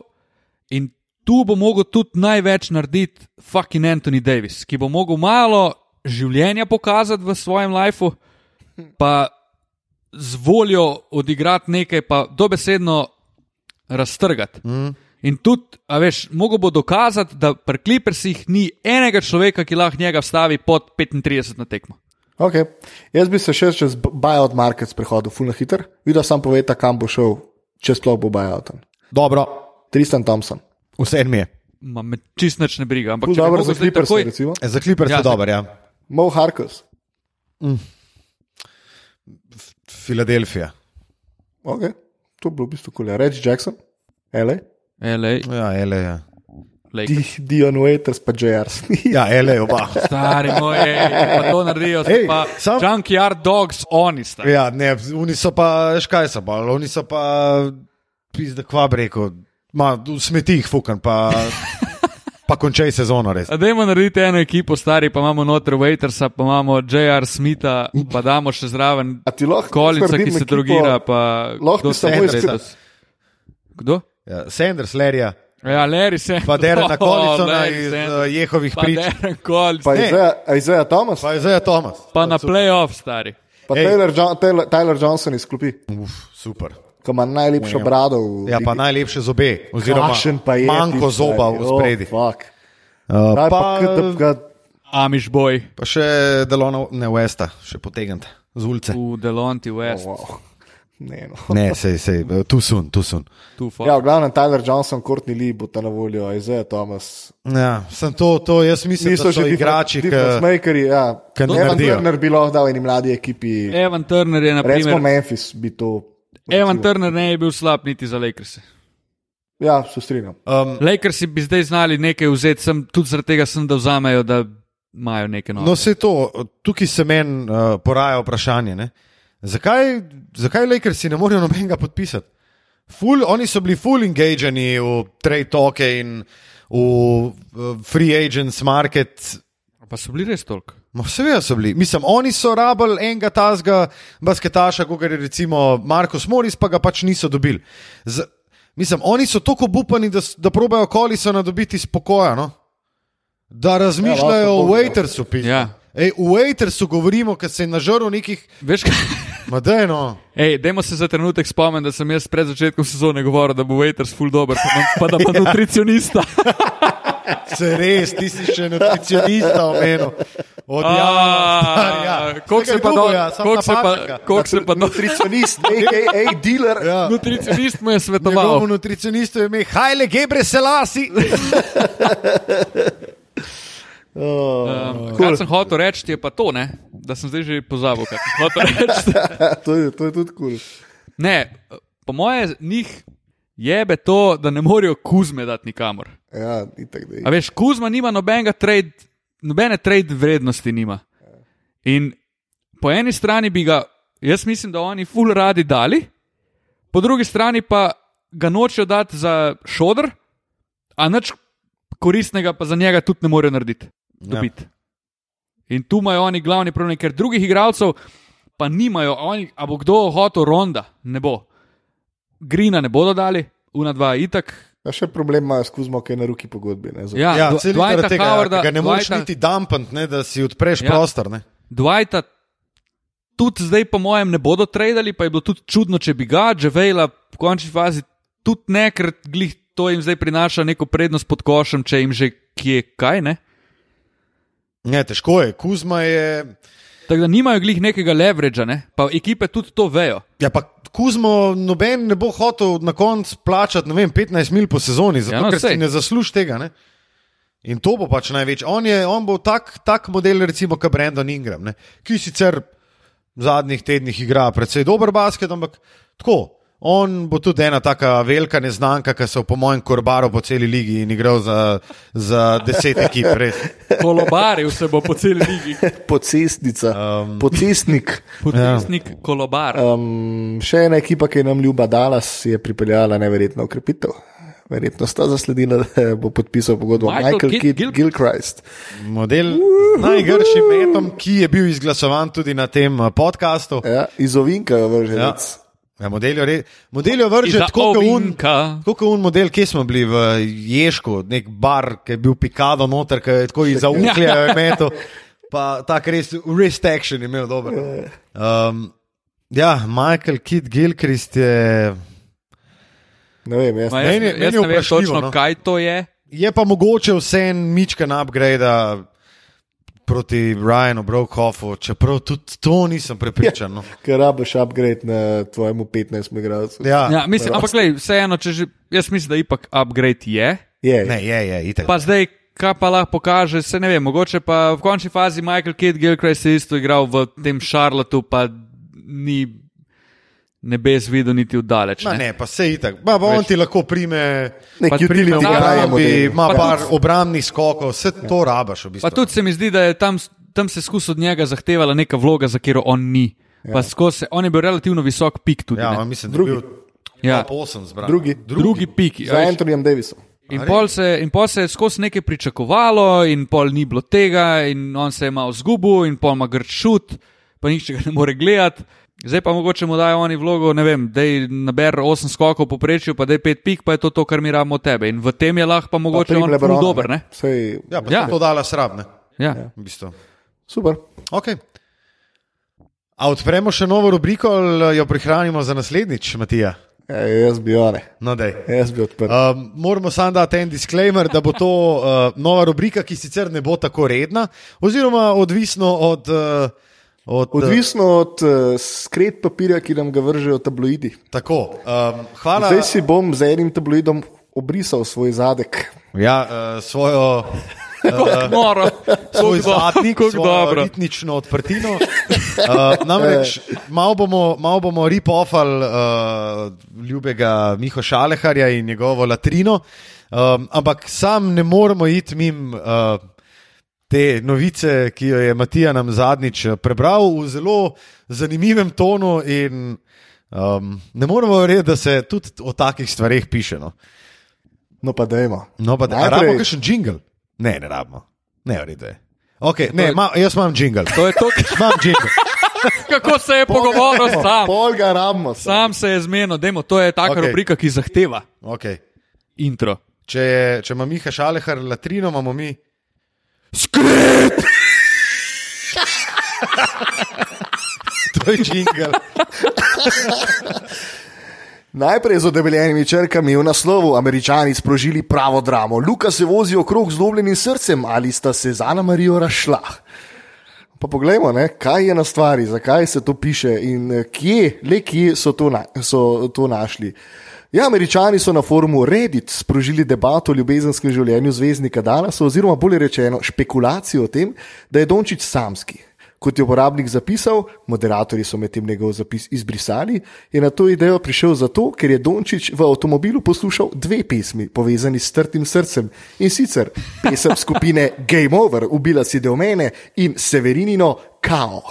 in tu bo mogel tudi največ narediti fucking Anthony Davis, ki bo mogel malo življenja pokazati v svojem lifeu, pa z voljo odigrati nekaj, pa dobesedno raztrgati. Mm. In tudi, a veš, mogo bo dokazati, da pri Clippersih ni enega človeka, ki lahko njega stavi pod 35 na tekmo. Okay. Jaz bi se še čez buyout market prehodil, fulno hiter. Videl sem povedati, kam bo šel, če sploh bo buyout. Dobro, Tristan Thompson. vse mi je. Ma me čist nič ne briga. Ampak dobro za Clippers, takoj, recimo. Za kliper Ja, za- dober, ja. Mo Harkus. Filadelfija. Okay. To bi bilo v bistvu kul. Reč Jackson, LA. LA, Ja, ele, ja. Lakers. Di- Dion Waiters, pa JR Smith. Ja, ele, oba. Stari moj, ej, pa to naredijo, Ej, pa sam- Junkyard Dogs, oni sta. Ja, ne, oni so pa, veš kaj so pa, oni so pa, pizda kva bi rekel, ma, v smeti jih fukan, pa, pa končaj sezono res. A Dajmo narediti eno ekipo, stari, pa imamo noter Waitersa, pa imamo J.R. Smitha, pa damo še zraven A ti lahko Kolica, ki se ekipo- drogira, pa lahko samo letos? Kdo? Ja, Sanders, Lerja, Ja, Larry se. pa Derena Oh, Kolicona Larry iz Sanders. uh, Jehovih Pa prič, Pa. Isaiah- Isaiah Thomas, pa je zdaj Tomas. pa na playoff, stari. pa Ej. Taylor, John, Taylor, Tyler Johnson iz klopi, Uf, super. ki ima najlepšo brado. v Ja, pa najlepše zobe, oziroma je manjko zoba v spredi. Oh, fuck. Uh, pa, pa, Amish boy pa še Delona, ne Westa, še potegnite z ulice. v Delonti West. Oh, wow. Ne, no. Ne, sej, sej, tu sun, tu sun. Ja, v glavnem Tyler Johnson, Courtney Lee bo ta na voljo, Isaiah Thomas. Ja, sem to, to jaz mislim, Niso da so že igrači, ki makeri. Ja. Evan naredijo. Turner bi lahko dal eni mladi ekipi. Evan Turner je, na Recimo primer, Memphis bi to. Evan recimo. Turner ne bi bil slab niti za Lakers. Ja, se strinjam. Um, Lakersi bi zdaj znali nekaj vzeti, sem, tudi zaradi tega sem, da vzamejo, da imajo nekaj novega. no, se to, tukaj se meni uh, poraja vprašanje. Ne? Zakaj, zakaj Lakersi ne morejo nobenega podpisati? Ful, oni so bili full engageni v trade toke in v free agents market. Pa so bili res toliko. No, seveda so bili. Mislim, oni so rabili enega tazga basketaša, kot je recimo Markus Morris, pa ga pač niso dobili. Z, mislim, oni so tako obupani, da, da probejo koliso nadobiti iz pokoja. No? Da razmišljajo Ja, o waitersu. pizda. Ja. Ej, v waitersu govorimo, ker se je nažrl nekih. Veš kaj? Madejno. Ej, dajmo se za trenutek spomniti, da sem jaz pred začetkom sezone govoril, da bo Waiters full dober, pa, da- pa da pa nutricionista. Se res, ti si še nutricionista omenil. Od A, ja, koliko se pa do- koliko se pa- koliko se pa Nutricionist, a.k.a. dealer. Ja. Nutricionist mu je svetoval. nutricionistu je ime Hajle Gebre Selasi. Oh, Um, Kar sem hotel reči, je pa to, ne? da sem zdaj že pozabil, to, je, to je tudi kul. Cool. Ne, po moje njih jebe to, da ne morejo kuzme dati nikamor. Ja, itak da je. A veš, Kuzma nima nobenega trade, nobene trade vrednosti nima. In po eni strani bi ga, jaz mislim, da oni ful radi dali, po drugi strani pa ga nočejo dati za šodr, a nič koristnega pa za njega tudi ne morejo narediti. Dobiti. In tu imajo oni glavni problem, ker drugih igralcev pa nimajo, oni, a bo kdo hotel ronda, ne bo. Grina ne bodo dali, una dva itak, Ja, še problem imajo s Kuzmo, ki je na ruki pogodbi. Ne, za- Ja, Ja, Dw- cel Dwighta liter tega, ja, Howarda- ga ne moreš Dwighta- niti dampant, ne, da si odpreš Ja. prostor. Ne. Dwighta tudi zdaj, po mojem, ne bodo tradili, pa je bilo tudi čudno, če bi ga, Javela v končni fazi tudi ne, ker glih to jim zdaj prinaša neko prednost pod košem, če jim že kje kaj ne. Ne, težko je. Kuzma je. Tako da nimajo glih nekega leveragea, ne? pa ekipe tudi to vejo. Ja, pa Kuzmo noben ne bo hotel na koncu plačati vem, 15 mil po sezoni, zato Ja, no, ker sej. si ne zasluži tega. Ne? In to bo pač največ. On, je, on bo tak, tak model, recimo, kot Brandon Ingram, ne? ki sicer v zadnjih tednih igra precej dober basket, ampak tako. On bo tudi ena taka velika neznanka, ki se je po mojem korbaru po celi ligi in igral za, za deset ekip. Res. Kolobaril se bo po celi ligi. Pocestnica, Um. pocestnik. Podpisnik ja. kolobar. Um, še ena ekipa, ki je nam ljuba Dallas, je pripeljala neverjetno ukrepitev. Verjetno sta zasledila, da bo podpisal pogodbo Michael Michael, Kidd Gil- Gilchrist. Model z najgršim metom, ki je bil izglasovan tudi na tem podkastu. Ja, iz ovinka je vrženec. Ja. Ja, model jo vrže tako kot un. Tako un model, kje smo bili v Ješku, nek bar, ki je bil pikado noter, ki je tako iz auklja metal. Pa tako res, res action je imel dober. Um, ja, Michael Kidd Gilchrist je. Ne vem, jaz Ma, ne. jaz, Meni je- jaz meni je ne vem točno, no. kaj to je. Je pa mogoče vse en mičken upgrade proti Ryanu Brokhofu, čeprav tudi to nisem prepričan. No. Ker rabiš upgrade na tvojemu 15 igralcu. Ja, Ja, mislim, ampak, glej, vseeno, če že, jaz mislim, da ipak upgrade je. Je, ne, je, je, itek. Pa zdaj, kaj pa lahko pokaže, se ne vem, mogoče pa v končni fazi Michael Kidd Gilchrist je isto igral v tem Charlotteu, pa ni nebes videl niti vdaleč. Ma Ne? ne, pa se itak. Ma, pa on Veš. ti lahko prime. nek pa utility guy. Ima Pa par tudi- obrambnih skokov, vse to rabaš v bistvu. Pa tudi se mi zdi, da je tam, tam se skozi od njega zahtevala neka vloga, za katero on ni. Pa skozi, on je bil relativno visok pik tudi. Ja, ne. mislim, da Drugi. je bil Ja. top 8 zbran. Drugi. Drugi pik. Za veš. Antonijem Davisom. In pol, se, in pol se je skozi nekaj pričakovalo, in pol ni bilo tega, in on se je malo zgubil, in pol ima grč šut, pa nihče ga ne more gledati. Zdaj pa mogoče mu dajo oni vlogo, ne vem, da je naber 8 skokov poprečju, pa da je 5 pik, pa je to to, kar mi rabimo od tebe. In v tem je lahko pa mogoče Prim on Lebrona, ful dober, ne? Sej, Ja, pa Ja. ja. to dala srab, ne? Ja. V bistvu. super. Okay. A odpremo še novo rubriko ali jo prihranimo za naslednjič, Matija? Ja, jaz bi one. No, daj. Jaz bi odprl. Um, moramo samo dati en disclaimer, da bo to uh, nova rubrika, ki sicer ne bo tako redna, oziroma odvisno od. Uh, od Odvisno od uh, skret papirja, ki nam ga vržejo tabloidi. tako, um, hvala Zdaj si bom z enim tabloidom obrisal svoj zadek. ja, uh, svojo. Noro, svoj Kako do- zadnik, kako svojo dobro. ritmično odprtino. Uh, namreč malo bomo, malo bomo ripofali uh, ljubega Miho Šaleharja in njegovo latrino, um, ampak sam ne moremo iti mimo uh, te novice, ki jo je Matija nam zadnjič eh, prebral v zelo zanimivem tonu. In, um, ne moremo verjeti, da se tudi o takih stvareh piše. No, No, pa dajmo. no pa da Najprej- rabimo kakšen jingle. Ne, ne rabimo. Ne, v redu je. Okay, ne, ma, jaz imam jingle. To je to, Imam jingle. kako se je pogovoril sam. Pol ga rabimo. Sam se je zmenil, dajmo, to je taka okay. rubrika, ki zahteva Okay. intro. Če, je, če ima Miha Šalehar latrino, imamo mi. Skrit! to je jingle. Najprej z odebeljenimi črkami v naslovu Američani sprožili pravo dramo. Luka se vozi okrog z dobljenim srcem ali sta se z Ana Marijo rašla. Pa poglejmo, ne, kaj je na stvari, zakaj se to piše in eh, kje, le kje so to, na, so to našli. Ja, američani so na forumu Reddit sprožili debato o ljubezenskem življenju zvezdnika Dalasa, oziroma bolje rečeno špekulacijo o tem, da je Dončić samski. Kot je uporabnik zapisal, moderatorji so medtem njegov zapis izbrisali, je na to idejo prišel zato, ker je Dončić v avtomobilu poslušal dve pesmi, povezani s trtim srcem in sicer pesem skupine Game Over, ubila si del mene in Severinino Kao.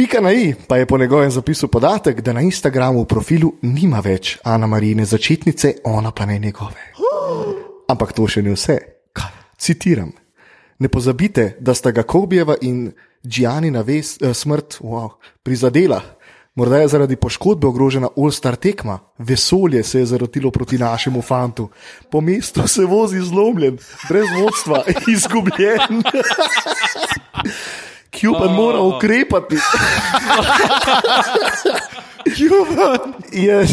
Pika na i pa je po njegovem zapisu podatek, da na Instagramu v profilu nima več Ana Marine začetnice, ona pa ne njegove. Ampak to še ni vse. Citiram. Ne pozabite, da sta ga Kobijeva in Džijani na ves, eh, smrt wow, prizadela. Morda je zaradi poškodbe ogrožena All-Star tekma, vesolje se je zarotilo proti našemu fantu, po mestu se vozi zlomljen, brez vodstva, izgubljen. Cuban mora ukrepati. Cuban je.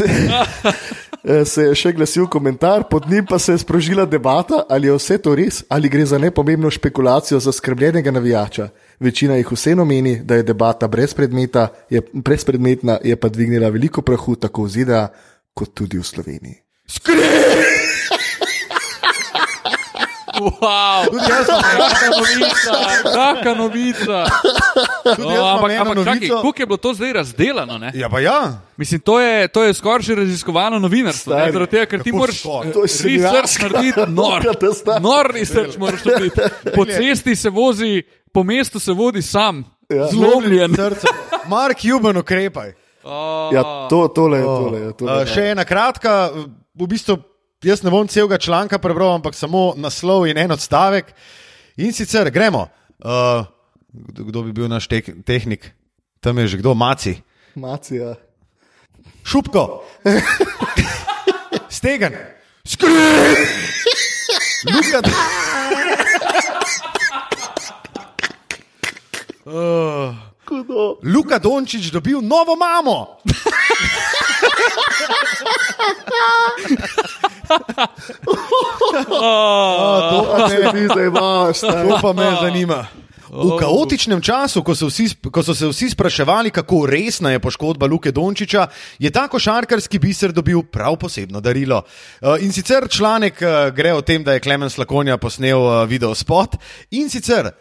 Se je še glasil komentar, pod njim pa se je sprožila debata, ali je vse to res, ali gre za nepomembno špekulacijo za skrbljenega navijača. Večina jih vseeno meni, da je debata brezpredmeta, je brezpredmetna, je pa dvignila veliko prahu tako v ZDA, kot tudi v Sloveniji. Wow, jaz sem kakšna novica, kakšna novica. Tudi jaz imam ampak eno ampak čakaj, novico. kako je bilo to zdaj razdelano? Ne? Ja, pa ja. Mislim, to je, to je skoraj že raziskovano novinarstvo. ne, Stari, Zaradi tega, ker ti kako moraš skoraj? To je research seminarska narediti nor. nota, stari. Nor research moraš narediti. Po cesti se vozi, po mestu se vodi sam, Ja. zlomljen. Srce. Mark Cuban, ukrepaj. Ja, to, tole je, tole je. Tole Uh, je. še ena kratka, v bistvu jaz ne bom celega članka prebral, ampak samo naslov in en odstavek. In sicer gremo. Uh, kdo, kdo bi bil naš tek, tehnik? Tam je že kdo, Maci. Macija. Šupko, stegen, skrit, Luka. Uh. Luka Dončić dobil novo mamo. Oh, To pa Se mi zdaj imaš. To pa me zanima. V kaotičnem času, ko so, vsi, ko so se vsi spraševali, kako resna je poškodba Luke Dončiča, je ta košarkarski biser dobil prav posebno darilo. Eh, In sicer članek eh, gre o tem, da je Klemen Slakonja posnel eh, video spot in sicer.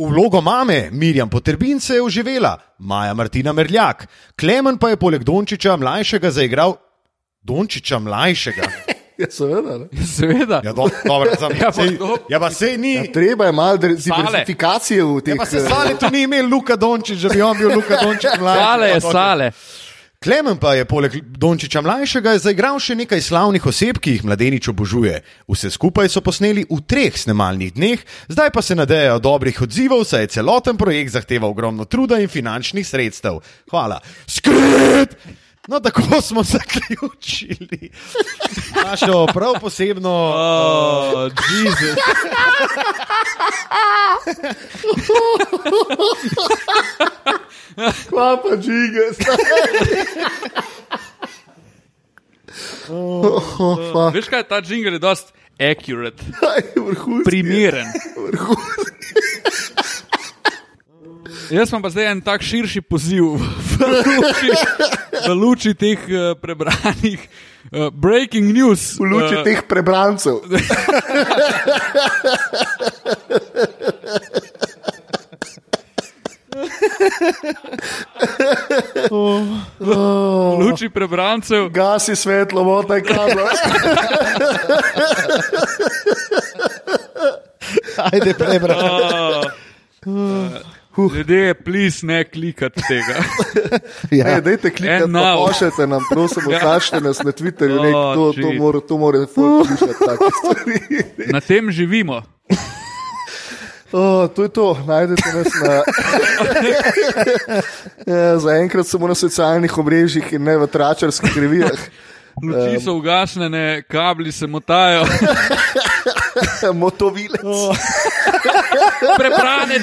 V vlogo mame Mirjam Poterbin se je uživela, Maja Martina Merljak, Klemen pa je poleg Dončiča mlajšega zaigral Dončiča mlajšega. Ja, seveda. Ne? seveda. Ja, do, dobro, sem, Ja, pa sej, to- ja, pa sej ni. Treba je malo diversifikacije v Ja, teh. pa se eh, sale tu ni imel Luka Dončić, da bi on bil Luka Dončić mlajši. Sale je Pa to- sale. Klemen pa je poleg Dončiča mlajšega zaigral še nekaj slavnih oseb, ki jih mladenič obožuje. Vse skupaj so posneli v treh snemalnih dneh, zdaj pa se nadejajo dobrih odzivov, saj je celoten projekt zahteval ogromno truda in finančnih sredstev. Hvala. Skrit! No, tako smo zaključili našo prav posebno. Oh, Jezus. Kva pa žige. Oh, Veš kaj, ta jingle je dost accurate, Vrhunski. primeren. Jaz imam pa zdaj en tak širši poziv v luči, teh uh, prebranih uh, breaking news. V luči eh, teh prebrancev. v luči prebrancev. Gasi svetlo, motaj kablo. Ajde, prebral. Uh, ljudje, plis ne klikati tega. Ja. Ne, dajte klikati, now. pošljite nam, prosim, Ja. označite nas na Twitterju, nek, Oh, to, to jeez. mora, to mora folk slišati take stvari. Na tem živimo. Oh, to je to, najdete nas na. ja, Zaenkrat samo na socialnih omrežjih in ne v tračarskih revijah. Luči so ugasnjene, kabli se motajo. Motovilec. Prebrane.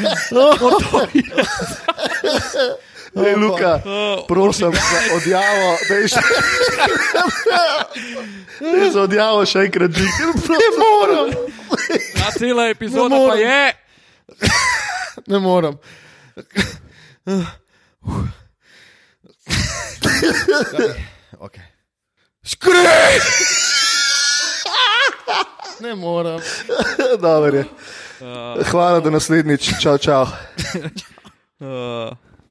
Ej, Luka, prosim za odjavo, daj še. Daj za odjavo še enkrat dvig. Ne morem. Ta cela epizoda Ne pa je. Ne morem. Okay. Skrej! Ne morem. Dobro je. Hvala, do naslednjič. Čau, čau. Uh,